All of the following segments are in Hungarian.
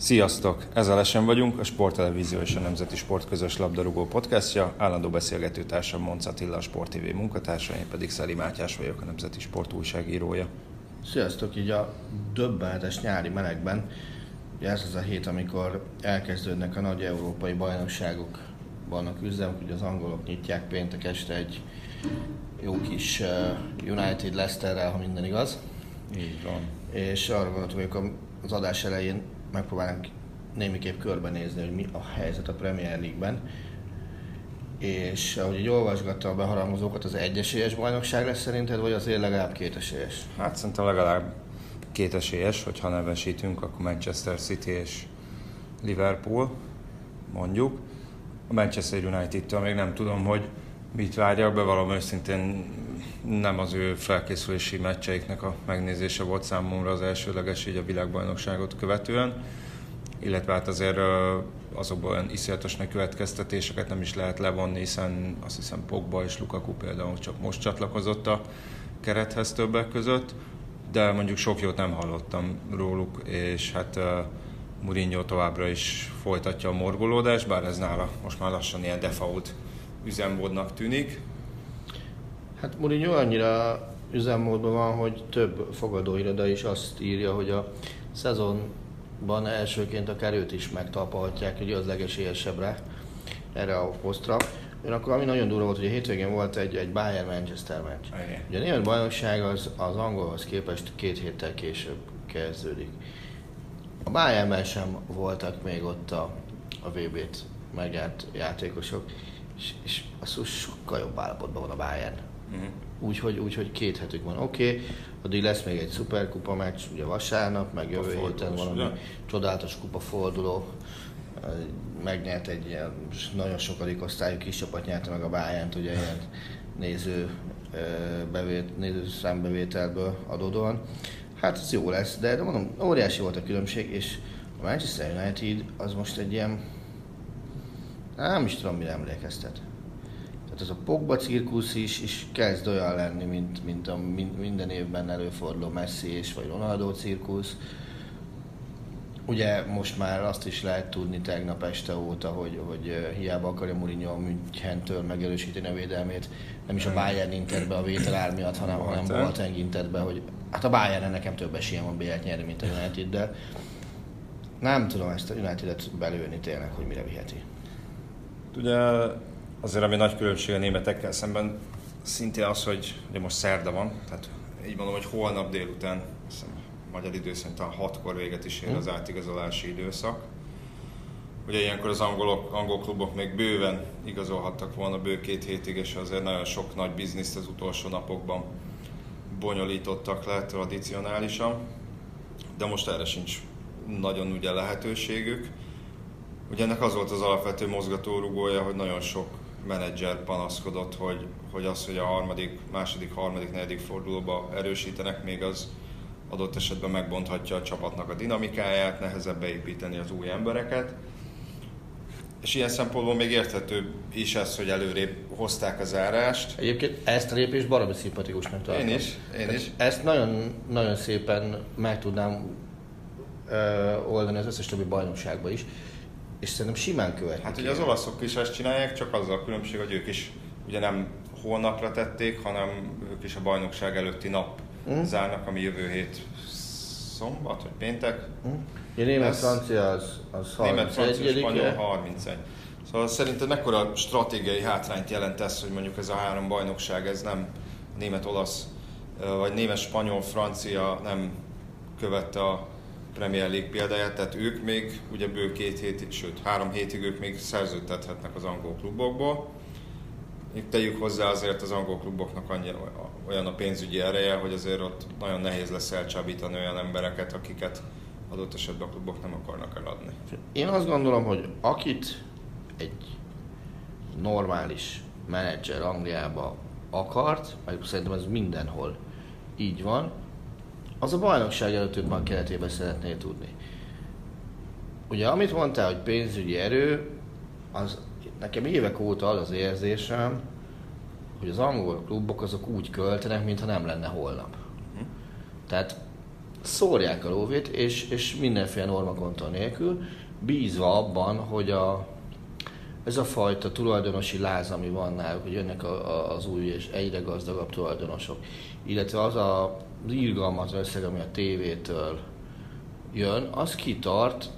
Sziasztok! Ezzel lesen vagyunk, a Sporttelevízió és a Nemzeti Sport közös labdarúgó podcastja. Állandó beszélgető társam Monc Attila, a Sport TV munkatársa, én pedig Szeli Mátyás vagyok, a Nemzeti Sport újságírója. Sziasztok! Így a döbbenetes nyári melegben, ez az a hét, amikor elkezdődnek a nagy európai bajnokságok, vannak üzemok, ugye az angolok nyitják péntek este egy jó kis uh, United Leicesterrel, ha minden igaz. Így van. És arra gondoltuk, hogy az adás elején megpróbálunk némiképp körbenézni, hogy mi a helyzet a Premier League-ben. És ahogy így olvasgatta a beharangozókat, az egyesélyes bajnokság lesz szerinted, vagy azért legalább kétesélyes? Hát szerintem legalább két esélyes, hogyha nevesítünk, akkor Manchester City és Liverpool, mondjuk. A Manchester United-től még nem tudom, hogy mit várjak, bevallom őszintén nem az ő felkészülési meccseiknek a megnézése volt számomra az elsőleges így a világbajnokságot követően, illetve hát azért olyan iszonyatosnak következtetéseket nem is lehet levonni, hiszen azt hiszem Pogba és Lukaku például csak most csatlakozott a kerethez többek között, de mondjuk sok jót nem hallottam róluk, és hát Mourinho továbbra is folytatja a morgolódást, bár ez nála most már lassan ilyen default üzemmódnak tűnik. Hát Mourinho annyira üzemmódban van, hogy több fogadóiroda is azt írja, hogy a szezonban elsőként akár őt is megtalpalhatják, hogy az legesélyesebbre erre a posztra. Én akkor ami nagyon durva volt, hogy a hétvégén volt egy, egy Bayern-Manchester meccs. Igen. Ugye a német bajnokság az, az angolhoz képest két héttel később kezdődik. A Bayernben sem voltak még ott a, a VB-t megjárt játékosok, és, és az sokkal jobb állapotban van a Bayern. Uh-huh. Úgyhogy úgy, hogy két hetük van. Oké, okay, addig lesz még egy szuperkupa meccs, ugye vasárnap, meg jövő héten valami ugye? csodálatos kupa forduló. Megnyert egy ilyen nagyon sokadik osztályú kis csapat nyerte meg a bayern ugye ilyen néző, bevét, néző számbevételből adódóan. Hát ez jó lesz, de, de mondom, óriási volt a különbség, és a Manchester United az most egy ilyen, nem is tudom, mire emlékeztet. Tehát ez a Pogba cirkusz is, is kezd olyan lenni, mint, mint a min- minden évben előforduló Messi és vagy Ronaldo cirkusz. Ugye most már azt is lehet tudni tegnap este óta, hogy, hogy eh, hiába akarja Mourinho a Münchentől megerősíteni a védelmét, nem is a Bayern intett be a vételár miatt, hanem, hanem Boateng. Boateng intett be, hogy hát a Bayern nekem több esélyem van BL-t nyerni, mint a United, de nem tudom ezt a United-et belőni tényleg, hogy mire viheti. Ugye azért, ami nagy különbség a németekkel szemben, szintén az, hogy ugye most szerda van, tehát így mondom, hogy holnap délután, hiszem, magyar idő szerint talán hatkor véget is ér az átigazolási időszak. Ugye ilyenkor az angolok, angol klubok még bőven igazolhattak volna bő két hétig, és azért nagyon sok nagy bizniszt az utolsó napokban bonyolítottak le tradicionálisan, de most erre sincs nagyon ugye lehetőségük. Ugye ennek az volt az alapvető mozgatórugója, hogy nagyon sok menedzser panaszkodott, hogy, hogy az, hogy a harmadik, második, harmadik, negyedik fordulóba erősítenek, még az adott esetben megbonthatja a csapatnak a dinamikáját, nehezebb beépíteni az új embereket. És ilyen szempontból még érthető is ez, hogy előrébb hozták a zárást. Egyébként ezt a lépést baromi szimpatikusnak tartom. Én is, én Tehát is. Ezt nagyon, nagyon szépen meg tudnám ö, oldani az összes többi bajnokságban is, és szerintem simán követik. Hát ugye az olaszok is ezt csinálják, csak azzal a különbség, hogy ők is ugye nem holnapra tették, hanem ők is a bajnokság előtti nap Mm. zárnak, ami jövő hét szombat vagy péntek. A német Ez- francia az, az Német, francia, spanyol 31 31. Szóval szerinted mekkora stratégiai hátrányt jelent ez, hogy mondjuk ez a három bajnokság, ez nem német-olasz vagy német, spanyol, francia nem követte a Premier League példáját, tehát ők még ugye bő két hét, sőt három hétig ők még szerződtethetnek az angol klubokból. Itt tegyük hozzá azért az angol kluboknak annyi, olyan a pénzügyi ereje, hogy azért ott nagyon nehéz lesz elcsábítani olyan embereket, akiket adott esetben a klubok nem akarnak eladni. Én azt gondolom, hogy akit egy normális menedzser Angliába akart, mert szerintem ez mindenhol így van, az a bajnokság előtt őt már keretében szeretné tudni. Ugye amit mondtál, hogy pénzügyi erő, az nekem évek óta az az érzésem, hogy az angol klubok azok úgy költenek, mintha nem lenne holnap. Tehát szórják a lóvét, és, és mindenféle normakonton nélkül, bízva abban, hogy a, ez a fajta tulajdonosi láz, ami van náluk, hogy jönnek a, a, az új és egyre gazdagabb tulajdonosok, illetve az a az irgalmat összeg, ami a tévétől jön, az kitart,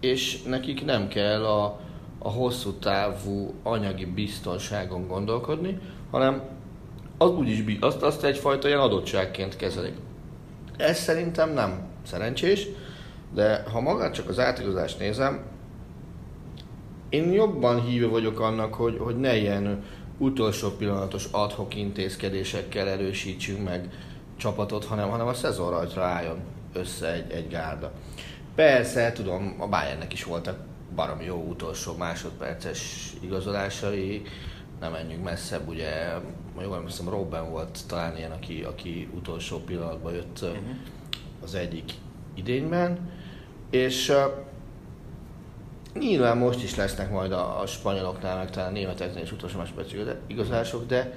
és nekik nem kell a, a hosszú távú anyagi biztonságon gondolkodni, hanem az úgyis, azt, azt egyfajta ilyen adottságként kezelik. Ez szerintem nem szerencsés, de ha magát csak az átigazást nézem, én jobban híve vagyok annak, hogy, hogy ne ilyen utolsó pillanatos adhok intézkedésekkel erősítsünk meg csapatot, hanem, hanem a szezon rajtra álljon össze egy, egy gárda. Persze, tudom, a Bayernnek is voltak baromi jó utolsó másodperces igazolásai, nem menjünk messzebb, ugye, jól emlékszem, Robben volt talán ilyen, aki, aki utolsó pillanatban jött uh-huh. az egyik idényben, és uh, nyilván most is lesznek majd a, a spanyoloknál, meg talán a németeknél is utolsó másodperces igazolások, de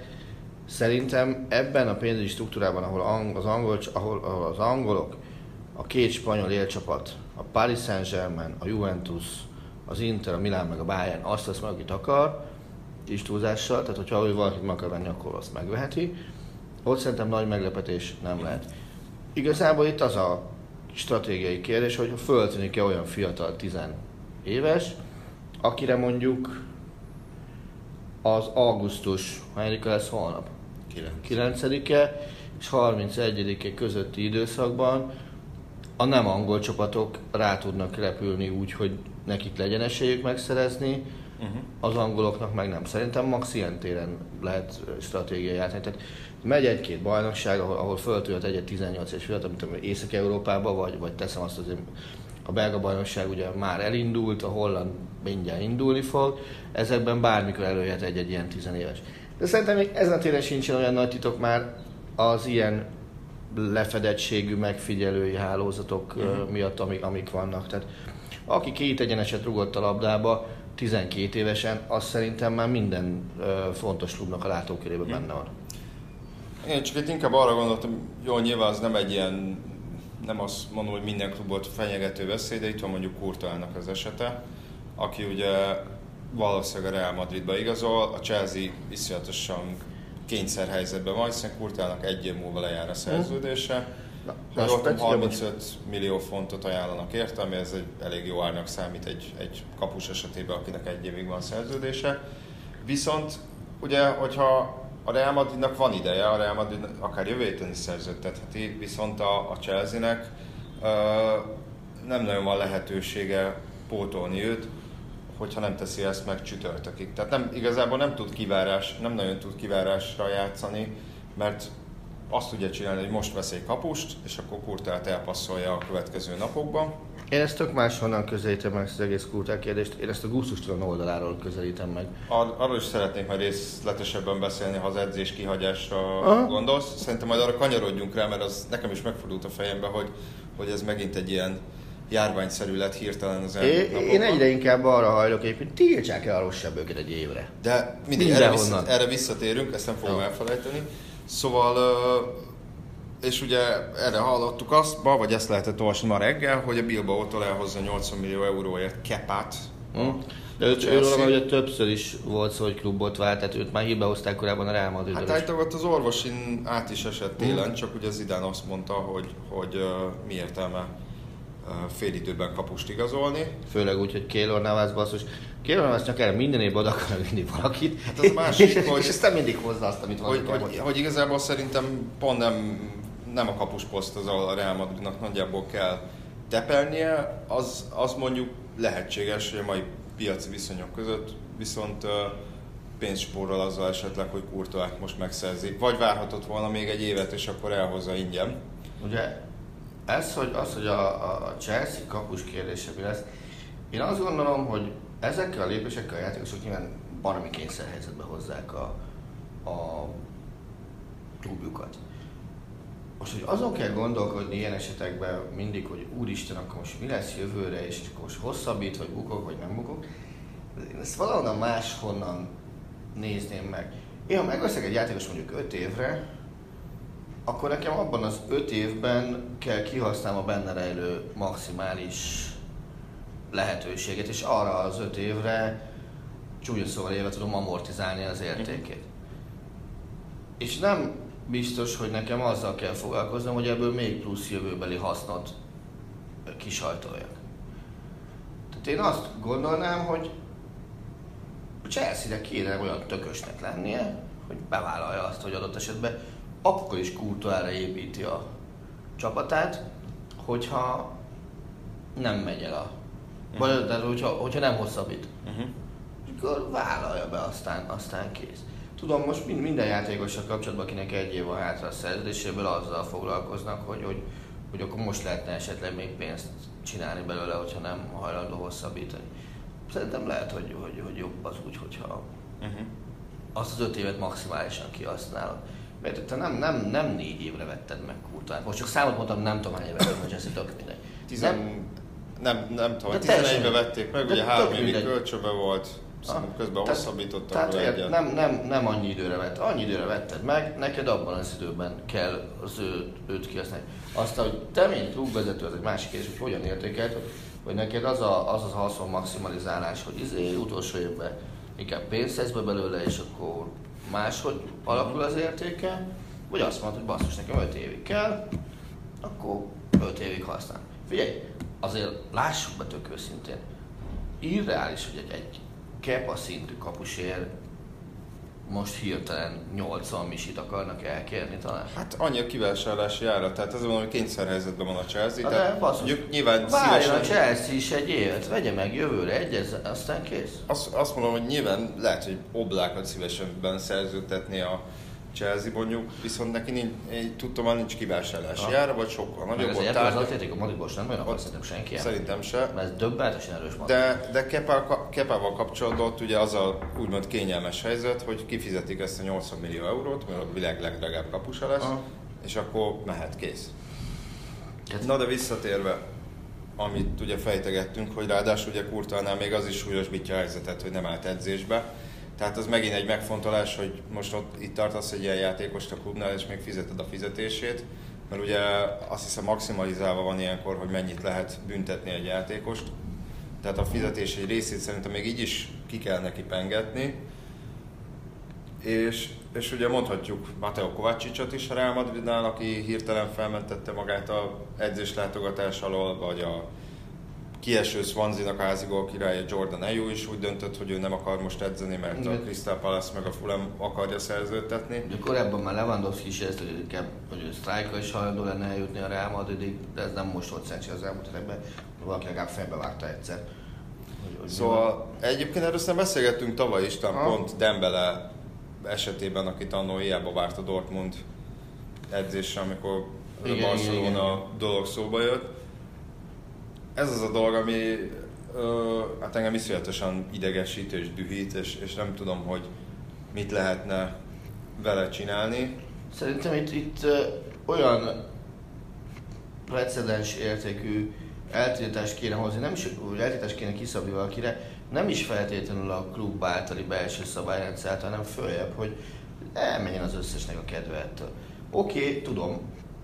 Szerintem ebben a pénzügyi struktúrában, ahol az, angol, ahol, ahol az angolok, a két spanyol élcsapat, a Paris Saint-Germain, a Juventus, az Inter, a Milán meg a Bayern azt vesz meg, akit akar, kis túlzással, tehát hogyha ő valakit meg akar venni, akkor azt megveheti. Ott szerintem nagy meglepetés nem lehet. Igazából itt az a stratégiai kérdés, hogy föltűnik-e olyan fiatal 10 éves, akire mondjuk az augusztus, hányadika lesz holnap? 9-e és 31-e közötti időszakban a nem angol csapatok rá tudnak repülni úgy, hogy nekik legyen esélyük megszerezni, uh-huh. az angoloknak meg nem. Szerintem max ilyen téren lehet stratégiai játszani. Tehát megy egy-két bajnokság, ahol, ahol föltűnt egy 18 és fiatal, mint Észak-Európába, vagy, vagy teszem azt azért a belga bajnokság ugye már elindult, a holland mindjárt indulni fog, ezekben bármikor előjött egy-egy ilyen tizenéves. De szerintem még ezen a téren sincsen olyan nagy titok már az ilyen lefedettségű megfigyelői hálózatok uh-huh. miatt, amik, amik vannak. Tehát aki két egyeneset rugott a labdába 12 évesen, az szerintem már minden uh, fontos klubnak a látókörében uh-huh. benne van. Én csak itt inkább arra gondoltam, jó, nyilván az nem egy ilyen, nem azt mondom, hogy minden klubot fenyegető veszély, de itt van mondjuk Kurtálnak az esete, aki ugye valószínűleg a Real Madridba igazol, a Chelsea iszonyatosan kényszerhelyzetben van, hiszen Kurtának egy év múlva lejár a szerződése. Na, ha jól 35 millió fontot ajánlanak érte, ami ez egy elég jó árnak számít egy, egy kapus esetében, akinek egy évig van szerződése. Viszont ugye, hogyha a Real Madridnak van ideje, a Real Madrid akár jövő héten is szerződtetheti, viszont a, a Chelsea-nek uh, nem nagyon van lehetősége pótolni őt, hogyha nem teszi ezt meg csütörtökig. Tehát nem, igazából nem tud kivárás, nem nagyon tud kivárásra játszani, mert azt tudja csinálni, hogy most vesz egy kapust, és akkor Kurtát elpasszolja a következő napokban. Én ezt tök máshonnan közelítem meg ezt az egész Kurtál kérdést, én ezt a gusztustalan oldaláról közelítem meg. Ar- arról is szeretnék majd részletesebben beszélni, ha az edzés kihagyásra Aha. gondolsz. Szerintem majd arra kanyarodjunk rá, mert az nekem is megfordult a fejembe, hogy, hogy ez megint egy ilyen járványszerű lett hirtelen az elmúlt napokban. Én egyre inkább arra hajlok hogy tiltsák el a rosszabb őket egy évre. De mindig erre, vissza, erre visszatérünk, ezt nem fogom no. elfelejteni. Szóval, és ugye erre hallottuk azt, vagy ezt lehetett olvasni ma reggel, hogy a Bilbao-tól elhozza 80 millió euróért kepát. Hmm. De őt, őről ugye többször is volt szó, hogy klubot vált, tehát őt már hibba hozták korábban a Real Madrid. Hát állítólag az orvosin át is esett télen, hmm. csak ugye Zidane azt mondta, hogy, hogy uh, mi értelme félidőben kapust igazolni. Főleg úgy, hogy Keylor Navas basszus. Keylor Navas csak erre minden évben oda akar vinni valakit. Hát az másik, és, hogy- és nem mindig hozza azt, amit Hogy, hogy, hogy igazából szerintem pont nem, nem a kapusposzt az, ahol a Real Madridnak nagyjából kell tepelnie, az, az mondjuk lehetséges, hogy a mai piaci viszonyok között, viszont pénzt spórol azzal esetleg, hogy Courtois most megszerzi. Vagy várhatott volna még egy évet, és akkor elhozza ingyen. Ugye ez, hogy az, hogy a, a Chelsea kapus kérdése mi lesz, én azt gondolom, hogy ezekkel a lépésekkel a játékosok nyilván baromi kényszerhelyzetbe hozzák a, a klubjukat. Most, hogy azon kell gondolkodni ilyen esetekben mindig, hogy úristen, akkor most mi lesz jövőre, és akkor most hosszabbít, vagy bukok, vagy nem bukok. Én ezt valahonnan máshonnan nézném meg. Én, ha megveszek egy játékos mondjuk 5 évre, akkor nekem abban az 5 évben kell kihasználnom a benne rejlő maximális lehetőséget, és arra az 5 évre csúnya szóval élve tudom amortizálni az értékét. És nem biztos, hogy nekem azzal kell foglalkoznom, hogy ebből még plusz jövőbeli hasznot kisajtoljak. Tehát én azt gondolnám, hogy a Chelsea-nek kéne olyan tökösnek lennie, hogy bevállalja azt, hogy adott esetben akkor is kultúrára építi a csapatát, hogyha nem megy el a... Vagy, de hogyha, hogyha nem hosszabbít. Uh-huh. És akkor vállalja be, aztán, aztán kész. Tudom, most mind, minden játékossal kapcsolatban, akinek egy év van hátra a szerződéséből, azzal foglalkoznak, hogy, hogy, hogy akkor most lehetne esetleg még pénzt csinálni belőle, hogyha nem hajlandó hosszabbítani. Szerintem lehet, hogy, hogy, hogy jobb az úgy, hogyha Uh-huh. azt az öt évet maximálisan kihasználod. Mert te nem, nem, nem négy évre vetted meg Kurtát. Most csak számot mondtam, nem tudom hány évet, hogy ez tök mindegy. Tizen... Nem, Nem, nem tudom, De 11-be teljesen- vették meg, de ugye három évig kölcsönbe volt, szerintem közben Tehát- hosszabbítottak Tehát egyet. nem, nem, nem annyi időre vett, annyi időre vetted meg, neked abban az időben kell az őt, őt kihasználni. Aztán, hogy te, mint klubvezető, az egy másik kérdés, hogy hogyan értékelt, hogy, hogy neked az a, az, az haszon maximalizálás, hogy izé, utolsó évben inkább pénzt belőle, és akkor máshogy alakul az értéke, vagy azt mondod, hogy basszus, nekem 5 évig kell, akkor 5 évig használ. Figyelj, azért lássuk be tök őszintén, irreális, hogy egy, egy kepa szintű kapusért most hirtelen 80 misit akarnak elkérni talán. Hát annyi a kivásárlási ára, tehát mondom, hogy kényszerhelyzetben van a Chelsea. Tehát de basszus, nyilván várjon a szívesen, Chelsea is egy évet, vegye meg jövőre egyez, aztán kész. azt, azt mondom, hogy nyilván lehet, hogy oblákat szívesebben szerződtetni a Chelsea mondjuk, viszont neki nincs, tudtam, hogy nincs kivásárlási ára, vagy sokkal Meg nagyobb az ott érted, az. Atlético Madridból sem nagyon akar szerintem senki. Szerintem se. Mert ez döbbenetesen erős van. De, de Kepa, Kepával kapcsolatban ott ugye az a úgymond kényelmes helyzet, hogy kifizetik ezt a 80 millió eurót, mert a világ legdrágább kapusa lesz, Aha. és akkor mehet kész. Hát- Na de visszatérve, amit ugye fejtegettünk, hogy ráadásul ugye Kurtánál még az is súlyosbítja a helyzetet, hogy nem állt edzésbe. Tehát az megint egy megfontolás, hogy most ott itt tartasz egy ilyen játékost a klubnál, és még fizeted a fizetését, mert ugye azt hiszem maximalizálva van ilyenkor, hogy mennyit lehet büntetni egy játékost. Tehát a fizetés egy részét szerintem még így is ki kell neki pengetni. És, és ugye mondhatjuk Mateo Kovácsicsot is a Real Madridnál, aki hirtelen felmentette magát a edzés látogatás alól, vagy a kieső Swansea-nak a házigól királya Jordan Ayew is úgy döntött, hogy ő nem akar most edzeni, mert a Igen. Crystal Palace meg a Fulham akarja szerződtetni. Ugye korábban már Lewandowski is ezt, hogy inkább, hogy ő sztrájka is hajlandó lenne eljutni a Real Madridig, de ez nem most volt szerencsé az elmúlt években, valaki legalább fejbe vágta egyszer. Hogy, hogy Szóval egyébként erről szerintem beszélgettünk tavaly is, talán pont Dembele esetében, akit annó hiába várt a Dortmund edzésre, amikor Igen, a igen, Barcelona igen. dolog szóba jött. Ez az a dolog, ami ö, hát engem iszonyatosan idegesít és dühít, és, és nem tudom, hogy mit lehetne vele csinálni. Szerintem itt, itt ö, olyan precedens értékű eltiltást kéne hozni, nem is hogy eltiltást kéne kiszabni valakire, nem is feltétlenül a klub általi belső szabályrendszer, hanem följebb, hogy elmenjen az összesnek a kedve ettől. Oké, okay, tudom,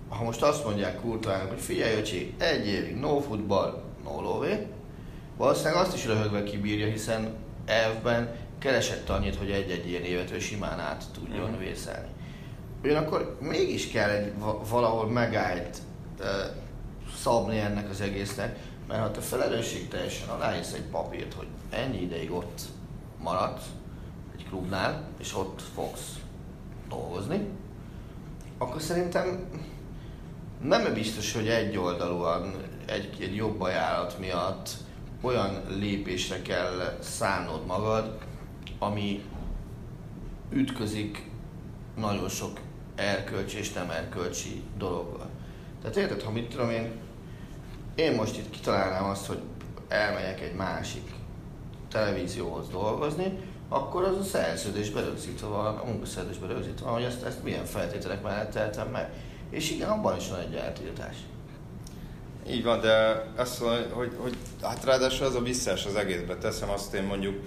ha most azt mondják Kurtvának, hogy figyelj öcsi, egy évig no futball, no lóvé, valószínűleg azt is röhögve kibírja, hiszen elvben keresett annyit, hogy egy-egy ilyen évet ő simán át tudjon Mhm. vészelni. Ugyanakkor mégis kell egy va- valahol megállt uh, szabni ennek az egésznek, mert ha te felelősség teljesen aláírsz egy papírt, hogy ennyi ideig ott maradsz egy klubnál, és ott fogsz dolgozni, akkor szerintem nem biztos, hogy egyoldalúan egy, egy jobb ajánlat miatt olyan lépésre kell szánnod magad, ami ütközik nagyon sok erkölcsi és nem erkölcsi dologgal. Tehát érted, ha mit tudom én, én most itt kitalálnám azt, hogy elmegyek egy másik televízióhoz dolgozni, akkor az a szerződésbe rögzítve van, a munkaszerződésbe rögzítve van, hogy ezt, ezt milyen feltételek mellett tehetem meg. És igen, abban is van egy eltiltás. Így van, de azt mondom, hogy, hogy hát ráadásul az a visszás az egészbe teszem, azt én mondjuk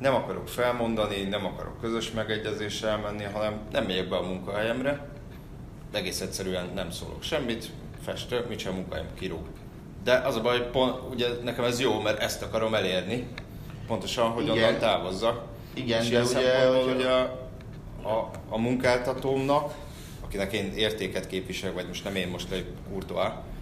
nem akarok felmondani, nem akarok közös megegyezéssel menni, hanem nem megyek be a munkahelyemre, egész egyszerűen nem szólok semmit, festök, mit sem munkahelyem kirúg. De az a baj, pont, ugye nekem ez jó, mert ezt akarom elérni, pontosan, hogy Igen. onnan távozzak. Igen, és de ugye, hogyha- ugye a, a munkáltatómnak, akinek én értéket képviselek, vagy most nem én most egy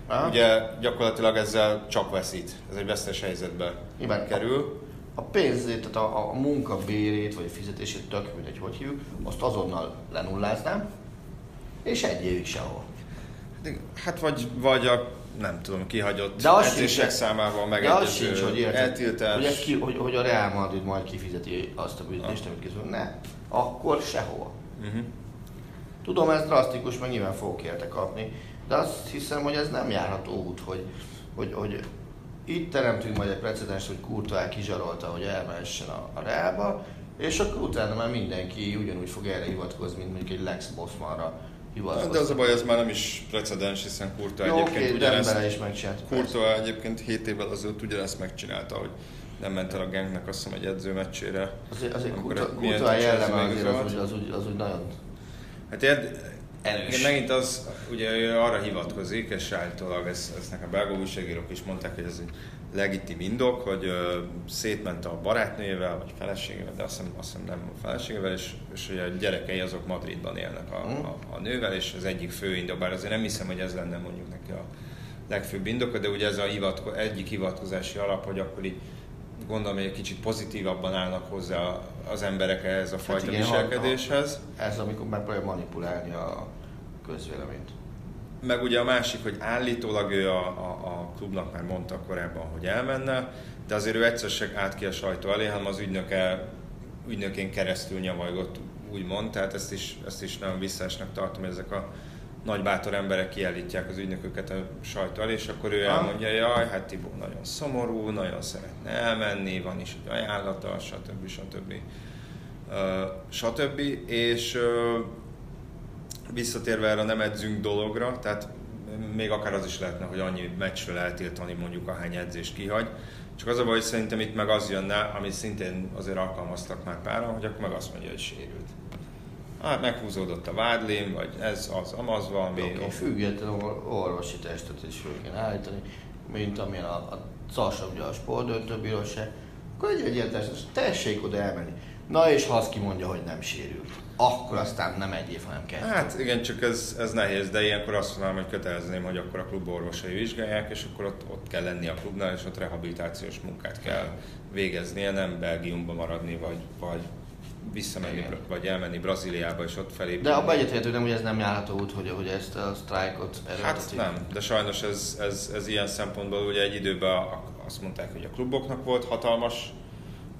Aha. ugye gyakorlatilag ezzel csak veszít. Ez egy vesztes helyzetbe Igen. kerül. A pénzét, tehát a, a munkabérét vagy a fizetését, tök mindegy, hogy hívjuk, azt azonnal lenulláznám, és egy évig sehol. Hát vagy, vagy a nem tudom, kihagyott De az edzések sincs- számával De az sincs, hogy érted, eltiltás. hogy, ez ki, hogy, hogy a Real Madrid majd kifizeti azt a büntetést, amit készül. Ne, akkor sehol. Uh-huh. Tudom, ez drasztikus, meg nyilván fogok érte kapni, de azt hiszem, hogy ez nem járható út, hogy, hogy, hogy itt teremtünk majd egy precedens, hogy Courtois kizsarolta, hogy elmehessen a, a Realba, és akkor utána már mindenki ugyanúgy fog erre hivatkozni, mint mondjuk egy Lex Bossmanra hivatkozni. De az a baj, az már nem is precedens, hiszen Jó, egyébként oké, ugyanezt, is megcsinálta. Courtois egyébként 7 évvel azelőtt ugyanezt megcsinálta, hogy nem ment el a Genknek azt hiszem egy edzőmeccsére. Azért, azért Courtois jelleme azért az, úgy- az, úgy, az úgy nagyon Hát érd, Erős. Igen, megint az, ugye ő arra hivatkozik, és állítólag ezt, ezt nekem belga újságírók is mondták, hogy ez egy legitim indok, hogy ö, szétment a barátnőjével, vagy feleségével, de azt hiszem, azt hiszem nem a feleségével, és, és hogy a gyerekei azok Madridban élnek a, Mhm. a, a nővel, és az egyik fő indok, bár azért nem hiszem, hogy ez lenne mondjuk neki a legfőbb indoka, de ugye ez a hivatko, egyik hivatkozási alap, hogy akkor így gondolom, hogy egy kicsit pozitívabban állnak hozzá az emberek ehhez a fajta Hát igen, viselkedéshez. ez, amikor megpróbálja manipulálni a közvéleményt. Meg ugye a másik, hogy állítólag ő a, a, a klubnak már mondta korábban, hogy elmenne, de azért ő egyszer se át ki a sajtó elé, hanem az ügynöke, ügynökén keresztül nyavajgott, úgymond, tehát ezt is, ezt is nagyon visszásnak tartom, ezek a nagy bátor emberek kiállítják az ügynököket a sajtó elé, és akkor ő elmondja, jaj, hát Tibó nagyon szomorú, nagyon szeretne elmenni, van is egy ajánlata, stb. stb. Stb. És visszatérve erre nem edzünk dologra, tehát még akár az is lehetne, hogy annyi meccsről eltiltani mondjuk ahány edzést kihagy. Csak az a baj, hogy szerintem itt meg az jönne, amit szintén azért alkalmaztak már páran, hogy akkor meg azt mondja, hogy sérült. Hát meghúzódott a vádlim, vagy ez az, amaz valami. Okay, független or- orvosi testet is föl kéne állítani, mint amilyen a, a CASA, ugye a sportdöntőbíróság, akkor egy egy ilyen testet, tessék oda elmenni. Na és ha azt kimondja, hogy nem sérült, akkor aztán nem egy év, hanem kettő. Hát igen, csak ez, ez nehéz, de ilyenkor azt mondanám, hogy kötelezném, hogy akkor a klub orvosai vizsgálják, és akkor ott, ott kell lenni a klubnál, és ott rehabilitációs munkát kell végeznie, nem Belgiumba maradni, vagy, vagy visszamenni, Igen. vagy elmenni Brazíliába, és ott felépülni. De abban egyetértő, nem, hogy ez nem járható út, hogy, hogy ezt a sztrájkot Hát erőltetik. nem, de sajnos ez, ez, ez ilyen szempontból ugye egy időben azt mondták, hogy a kluboknak volt hatalmas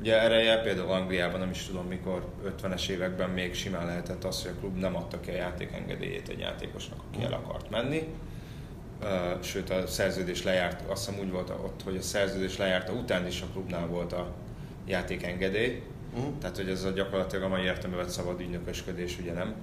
ugye ereje, például Angliában nem is tudom mikor, 50-es években még simán lehetett az, hogy a klub nem adta ki a játékengedélyét egy játékosnak, aki el akart menni. Sőt, a szerződés lejárt, azt hiszem úgy volt ott, hogy a szerződés lejárta után is a klubnál volt a játékengedély. Mhm. Tehát, hogy ez a gyakorlatilag a mai értelemben vett szabad ügynökösködés ugye nem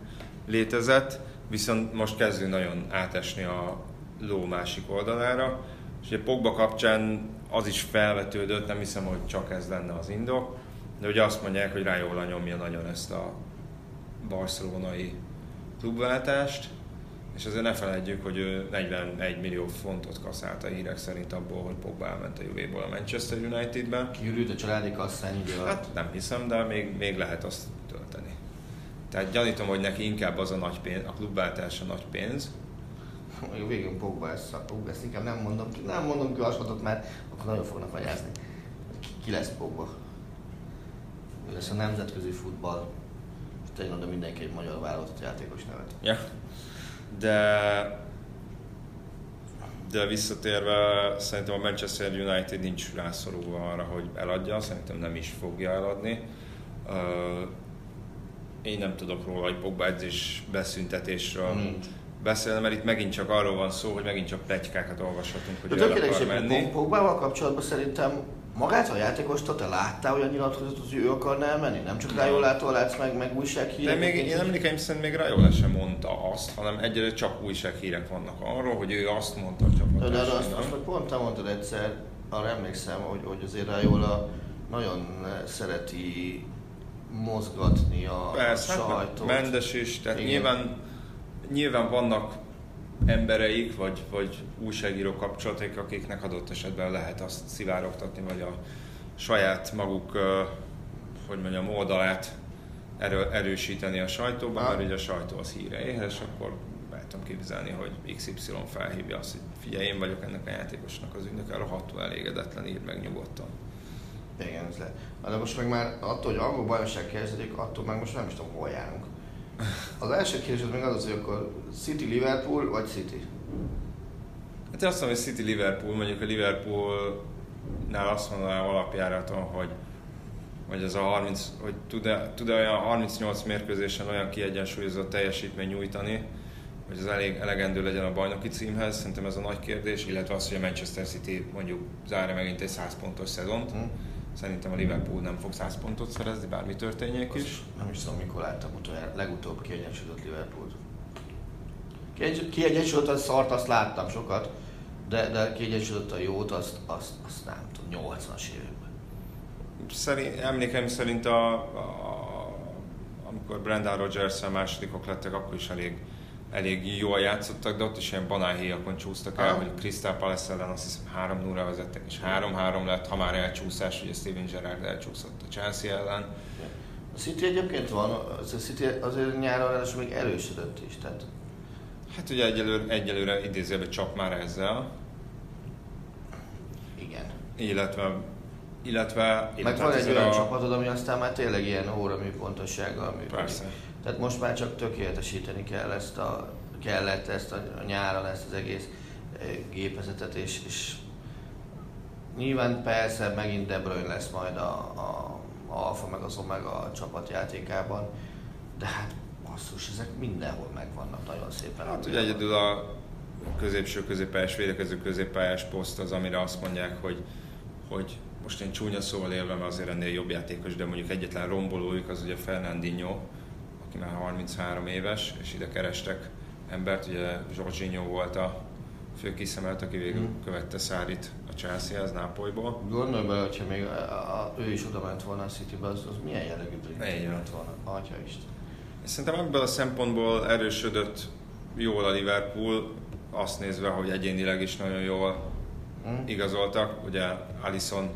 létezett, viszont most kezdő nagyon átesni a ló másik oldalára. És ugye Pogba kapcsán az is felvetődött, nem hiszem, hogy csak ez lenne az indok, de ugye azt mondják, hogy Rájóla nyomja nagyon ezt a barcelonai klubváltást, és azért ne felejtjük, hogy ő 41 millió fontot kaszált a hírek szerint abból, hogy Pogba elment a Juvéból a Manchester Unitedbe. Kiürült a családi kasszán alatt. Hát nem hiszem, de még, még lehet azt tölteni. Tehát gyanítom, hogy neki inkább az a nagy pénz, a klubváltás a nagy pénz, Még végén Pogba a Pogba ezt inkább nem mondom ki, nem mondom ki hasonlatot, mert akkor nagyon fognak vagyázni. Ki, ki lesz Pogba? Ő lesz a nemzetközi futball, és oda mindenki egy magyar válogatott játékos nevet. Ja. De de visszatérve, szerintem a Manchester United nincs rászorulva arra, hogy eladja, szerintem nem is fogja eladni. Uh, én nem tudok róla, hogy Pogba edzés beszüntetésről Nincs. beszélni, mert itt megint csak arról van szó, hogy megint csak pletykákat olvashatunk, hogy De ő el akar menni. menni. Pogbával kapcsolatban szerintem magát a játékost, te láttál olyan nyilatkozatot, hogy ő akarna elmenni? Nem csak rájólától látsz meg, meg De újsághírek? még én emlékeim szerint még Rajola sem mondta azt, hanem egyre csak újsághírek vannak arról, hogy ő azt mondta a De, de csapatásnak. azt, azt meg pont te mondtad egyszer, arra emlékszem, hogy, hogy azért Rajola nagyon szereti mozgatni a Persze, hát sajtót. Mendes is, tehát Igen. nyilván, nyilván vannak embereik, vagy, vagy újságíró kapcsolatok, akiknek adott esetben lehet azt szivárogtatni, vagy a saját maguk, hogy mondjam, oldalát erő, erősíteni a sajtóban, mert ugye a sajtó az híre éhes, akkor tudom képzelni, hogy XY felhívja azt, hogy figyelj, én vagyok ennek a játékosnak az ügynöke, rohadtul elégedetlen, írd meg nyugodtan. Igen, ez lehet. Na, De most meg már attól, hogy angol bajnokság kezdődik, attól meg most nem is tudom, hol járunk. Az első kérdés az még az, az, hogy akkor City Liverpool vagy City? Hát én azt mondom, hogy City Liverpool, mondjuk a Liverpoolnál azt mondanám alapjáraton, hogy hogy ez a 30, hogy tud-e, tud-e olyan 38 mérkőzésen olyan kiegyensúlyozott teljesítmény nyújtani, hogy az elég elegendő legyen a bajnoki címhez, szerintem ez a nagy kérdés, illetve az, hogy a Manchester City mondjuk zárja megint egy 100 pontos szezont. Hm? Szerintem a Liverpool nem fog 100 pontot szerezni, bármi történjék is. Azt Nem is tudom, mikor láttam utoljára, legutóbb kiegyensúlyozott Liverpoolt. Kiegyensúlyozott- Kiegyensúlyozott szart, azt láttam sokat, de, de kiegyensúlyozott a jót, azt, azt, azt nem tudom, 80-as években. Szerint, emlékeim szerint a, a, amikor Brendan rodgers másodikok lettek, akkor is elég, elég jól játszottak, de ott is ilyen banálhéjakon csúsztak el, Aha. hogy Crystal Palace ellen azt hiszem 3 0 vezettek, és 3-3 lett, ha már elcsúszás, ugye Steven Gerrard elcsúszott a Chelsea ellen. A City egyébként van, az a City azért nyáron ráadásul még erősödött is, tehát Hát ugye egyelőre, egyelőre idézőben csak már ezzel, igen. illetve illetve, Meg van egy olyan a- csapatod, ami aztán már tényleg ilyen óramű pontossággal működik. Persze. Tehát most már csak tökéletesíteni kell ezt a, kellett ezt a, a nyáron ezt az egész eh, gépezetet, és, és nyilván persze megint De Bruyne lesz majd a, a, a alfa meg az omega csapatjátékában, de hát basszus, ezek mindenhol megvannak nagyon szépen. Hát ugye egyedül a középső középpályás, védekező középpályás poszt az, amire azt mondják, hogy, hogy most én csúnya szóval élve, mert azért ennél jobb játékos, de mondjuk egyetlen rombolójuk az ugye Fernandinho, aki már 33 éves, és ide kerestek embert, ugye Jorginho volt a fő kiszemelt, aki végül Hmm. követte Szárit a Chelsea-hez, Nápolyból. Gondolj bele, hogyha még a, a, ő is oda ment volna a Citybe, az, az milyen jellegű brit lett volna. Atya Isten. És Szerintem ebből a szempontból erősödött jól a Liverpool, azt nézve, hogy egyénileg is nagyon jól Hm? igazoltak. Ugye Alisson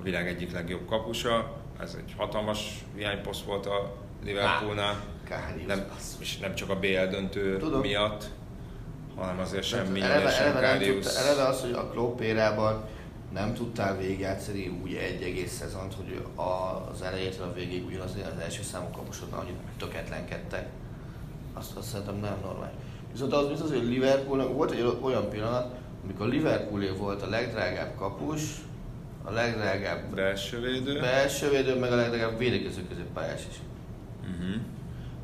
a világ egyik legjobb kapusa, ez egy hatalmas hiányposzt volt a Liverpoolnál. Kárius, Nem, és nem csak a BL döntő Tudom. miatt, hanem azért sem Tehát Mignon eleve, eleve, nem tudta, eleve az, hogy a Klopp érában nem tudtál végigjátszani úgy egy egész szezont, hogy a- az elejétől a végig ugyanaz az első számú kaposodnál annyit töketlenkedtek. Azt, azt szerintem nem normális. Viszont az biztos, hogy Liverpoolnak volt egy olyan pillanat, amikor Liverpoolé volt a legdrágább kapus, a legdrágább Belső védő. belső védő, meg a legdrágább védekező középpályás is. Uh-huh.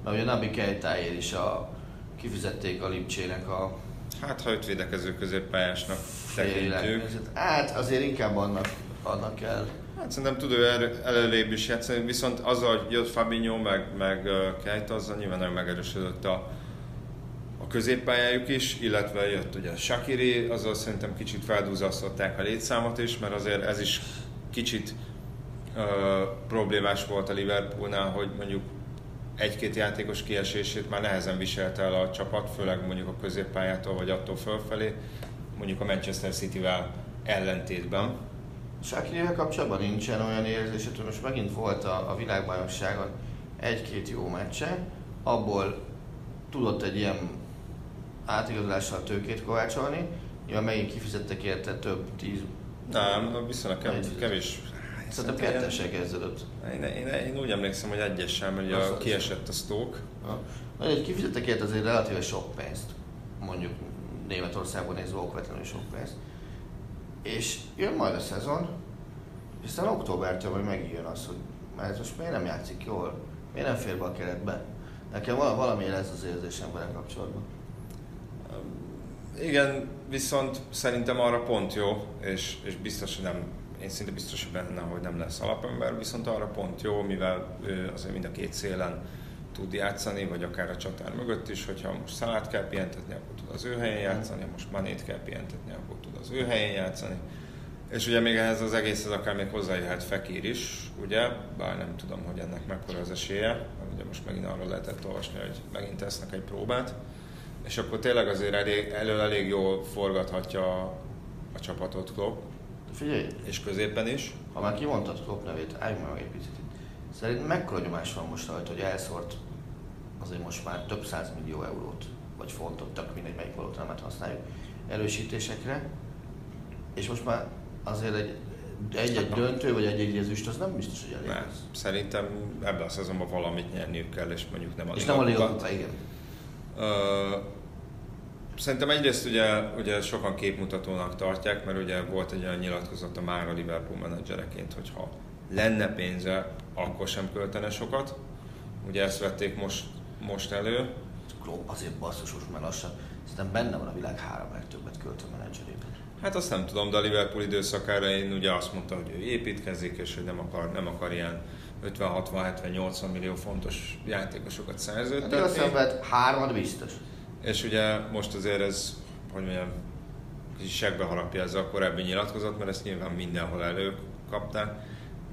Mert ugye Nabi Kejtáért is a, kifizették a Lipcsének a Hát, ha őt védekező középpályásnak tekintjük. Hát azért inkább annak, annak kell. Hát szerintem tud ő el, előrébb is játszani, viszont azzal, hogy jött Fabinho, meg, meg Keita, azzal nyilván nagyon megerősödött a, a középpályájuk is, illetve jött ugye Shakiri, azzal szerintem kicsit feldúzasztották a létszámot is, mert azért ez is kicsit uh, problémás volt a Liverpoolnál, hogy mondjuk egy-két játékos kiesését már nehezen viselte el a csapat, főleg mondjuk a középpályától vagy attól fölfelé, mondjuk a Manchester City-vel ellentétben. Sakirivel kapcsolatban nincsen olyan érzés, hogy most megint volt a, a világbajnokságon egy-két jó meccse, abból tudott egy ilyen átigazolással tőkét kovácsolni, nyilván megint kifizettek érte több tíz... Nem, viszonylag kevés. kevés. Szerintem kettessel kezdődött. Én, én, én, úgy emlékszem, hogy egyessel, mert ugye Azt- kiesett a Stoke. Na, hogy kifizettek érte azért relatíve sok pénzt, mondjuk Németországban nézve okvetlenül sok pénzt. És jön majd a szezon, és aztán októbertől majd megjön az, hogy mert most miért nem játszik jól, miért nem fér be a keretbe. Nekem val- valami ez az érzésem vele kapcsolatban. Igen, viszont szerintem arra pont jó, és, és biztos, hogy nem, én szinte biztos benne, hogy nem lesz alapember, viszont arra pont jó, mivel azért mind a két szélen tud játszani, vagy akár a csatár mögött is, hogyha most Szalát kell pihentetni, akkor tud az ő helyén játszani, ha most Manét kell pihentetni, akkor tud az ő helyén játszani. És ugye még ehhez az egészhez akár még hozzájöhet Fekir is, ugye, bár nem tudom, hogy ennek mekkora az esélye, ugye most megint arról lehetett olvasni, hogy megint tesznek egy próbát, és akkor tényleg azért elég, elől elég jól forgathatja a, a csapatot Klopp, figyelj, és középen is. ha már kimondtad Klopp nevét, álljunk meg egy picit itt. Szerint mekkora nyomás van most rajta, hogy elszórt azért most már több száz millió eurót, vagy fontot, tök mindegy, melyik valótelemet használjuk, erősítésekre, és most már azért egy egy-egy döntő, vagy egy-egy ezüst, az nem biztos, hogy elég lesz. szerintem ebben a szezonban valamit nyerniük kell, és mondjuk nem a És nem a Liga igen. Ö, Szerintem egyrészt ugye, ugye sokan képmutatónak tartják, mert ugye volt egy olyan nyilatkozata már a Liverpool menedzsereként, hogy ha lenne pénze, akkor sem költene sokat. Ugye ezt vették most, most elő. Klopp azért basszus most már lassan. Szerintem benne van a világ három legtöbbet költő menedzserében. Hát azt nem tudom, de a Liverpool időszakára én ugye azt mondta, hogy ő építkezik, és hogy nem akar, nem akar ilyen 50-60-70-80 millió fontos játékosokat Hát szerződtetni. igaz szenved, hármat biztos. És ugye most azért ez, hogy mondjam, kicsit segbe harapja ez a korábbi nyilatkozat, mert ezt nyilván mindenhol előkapták.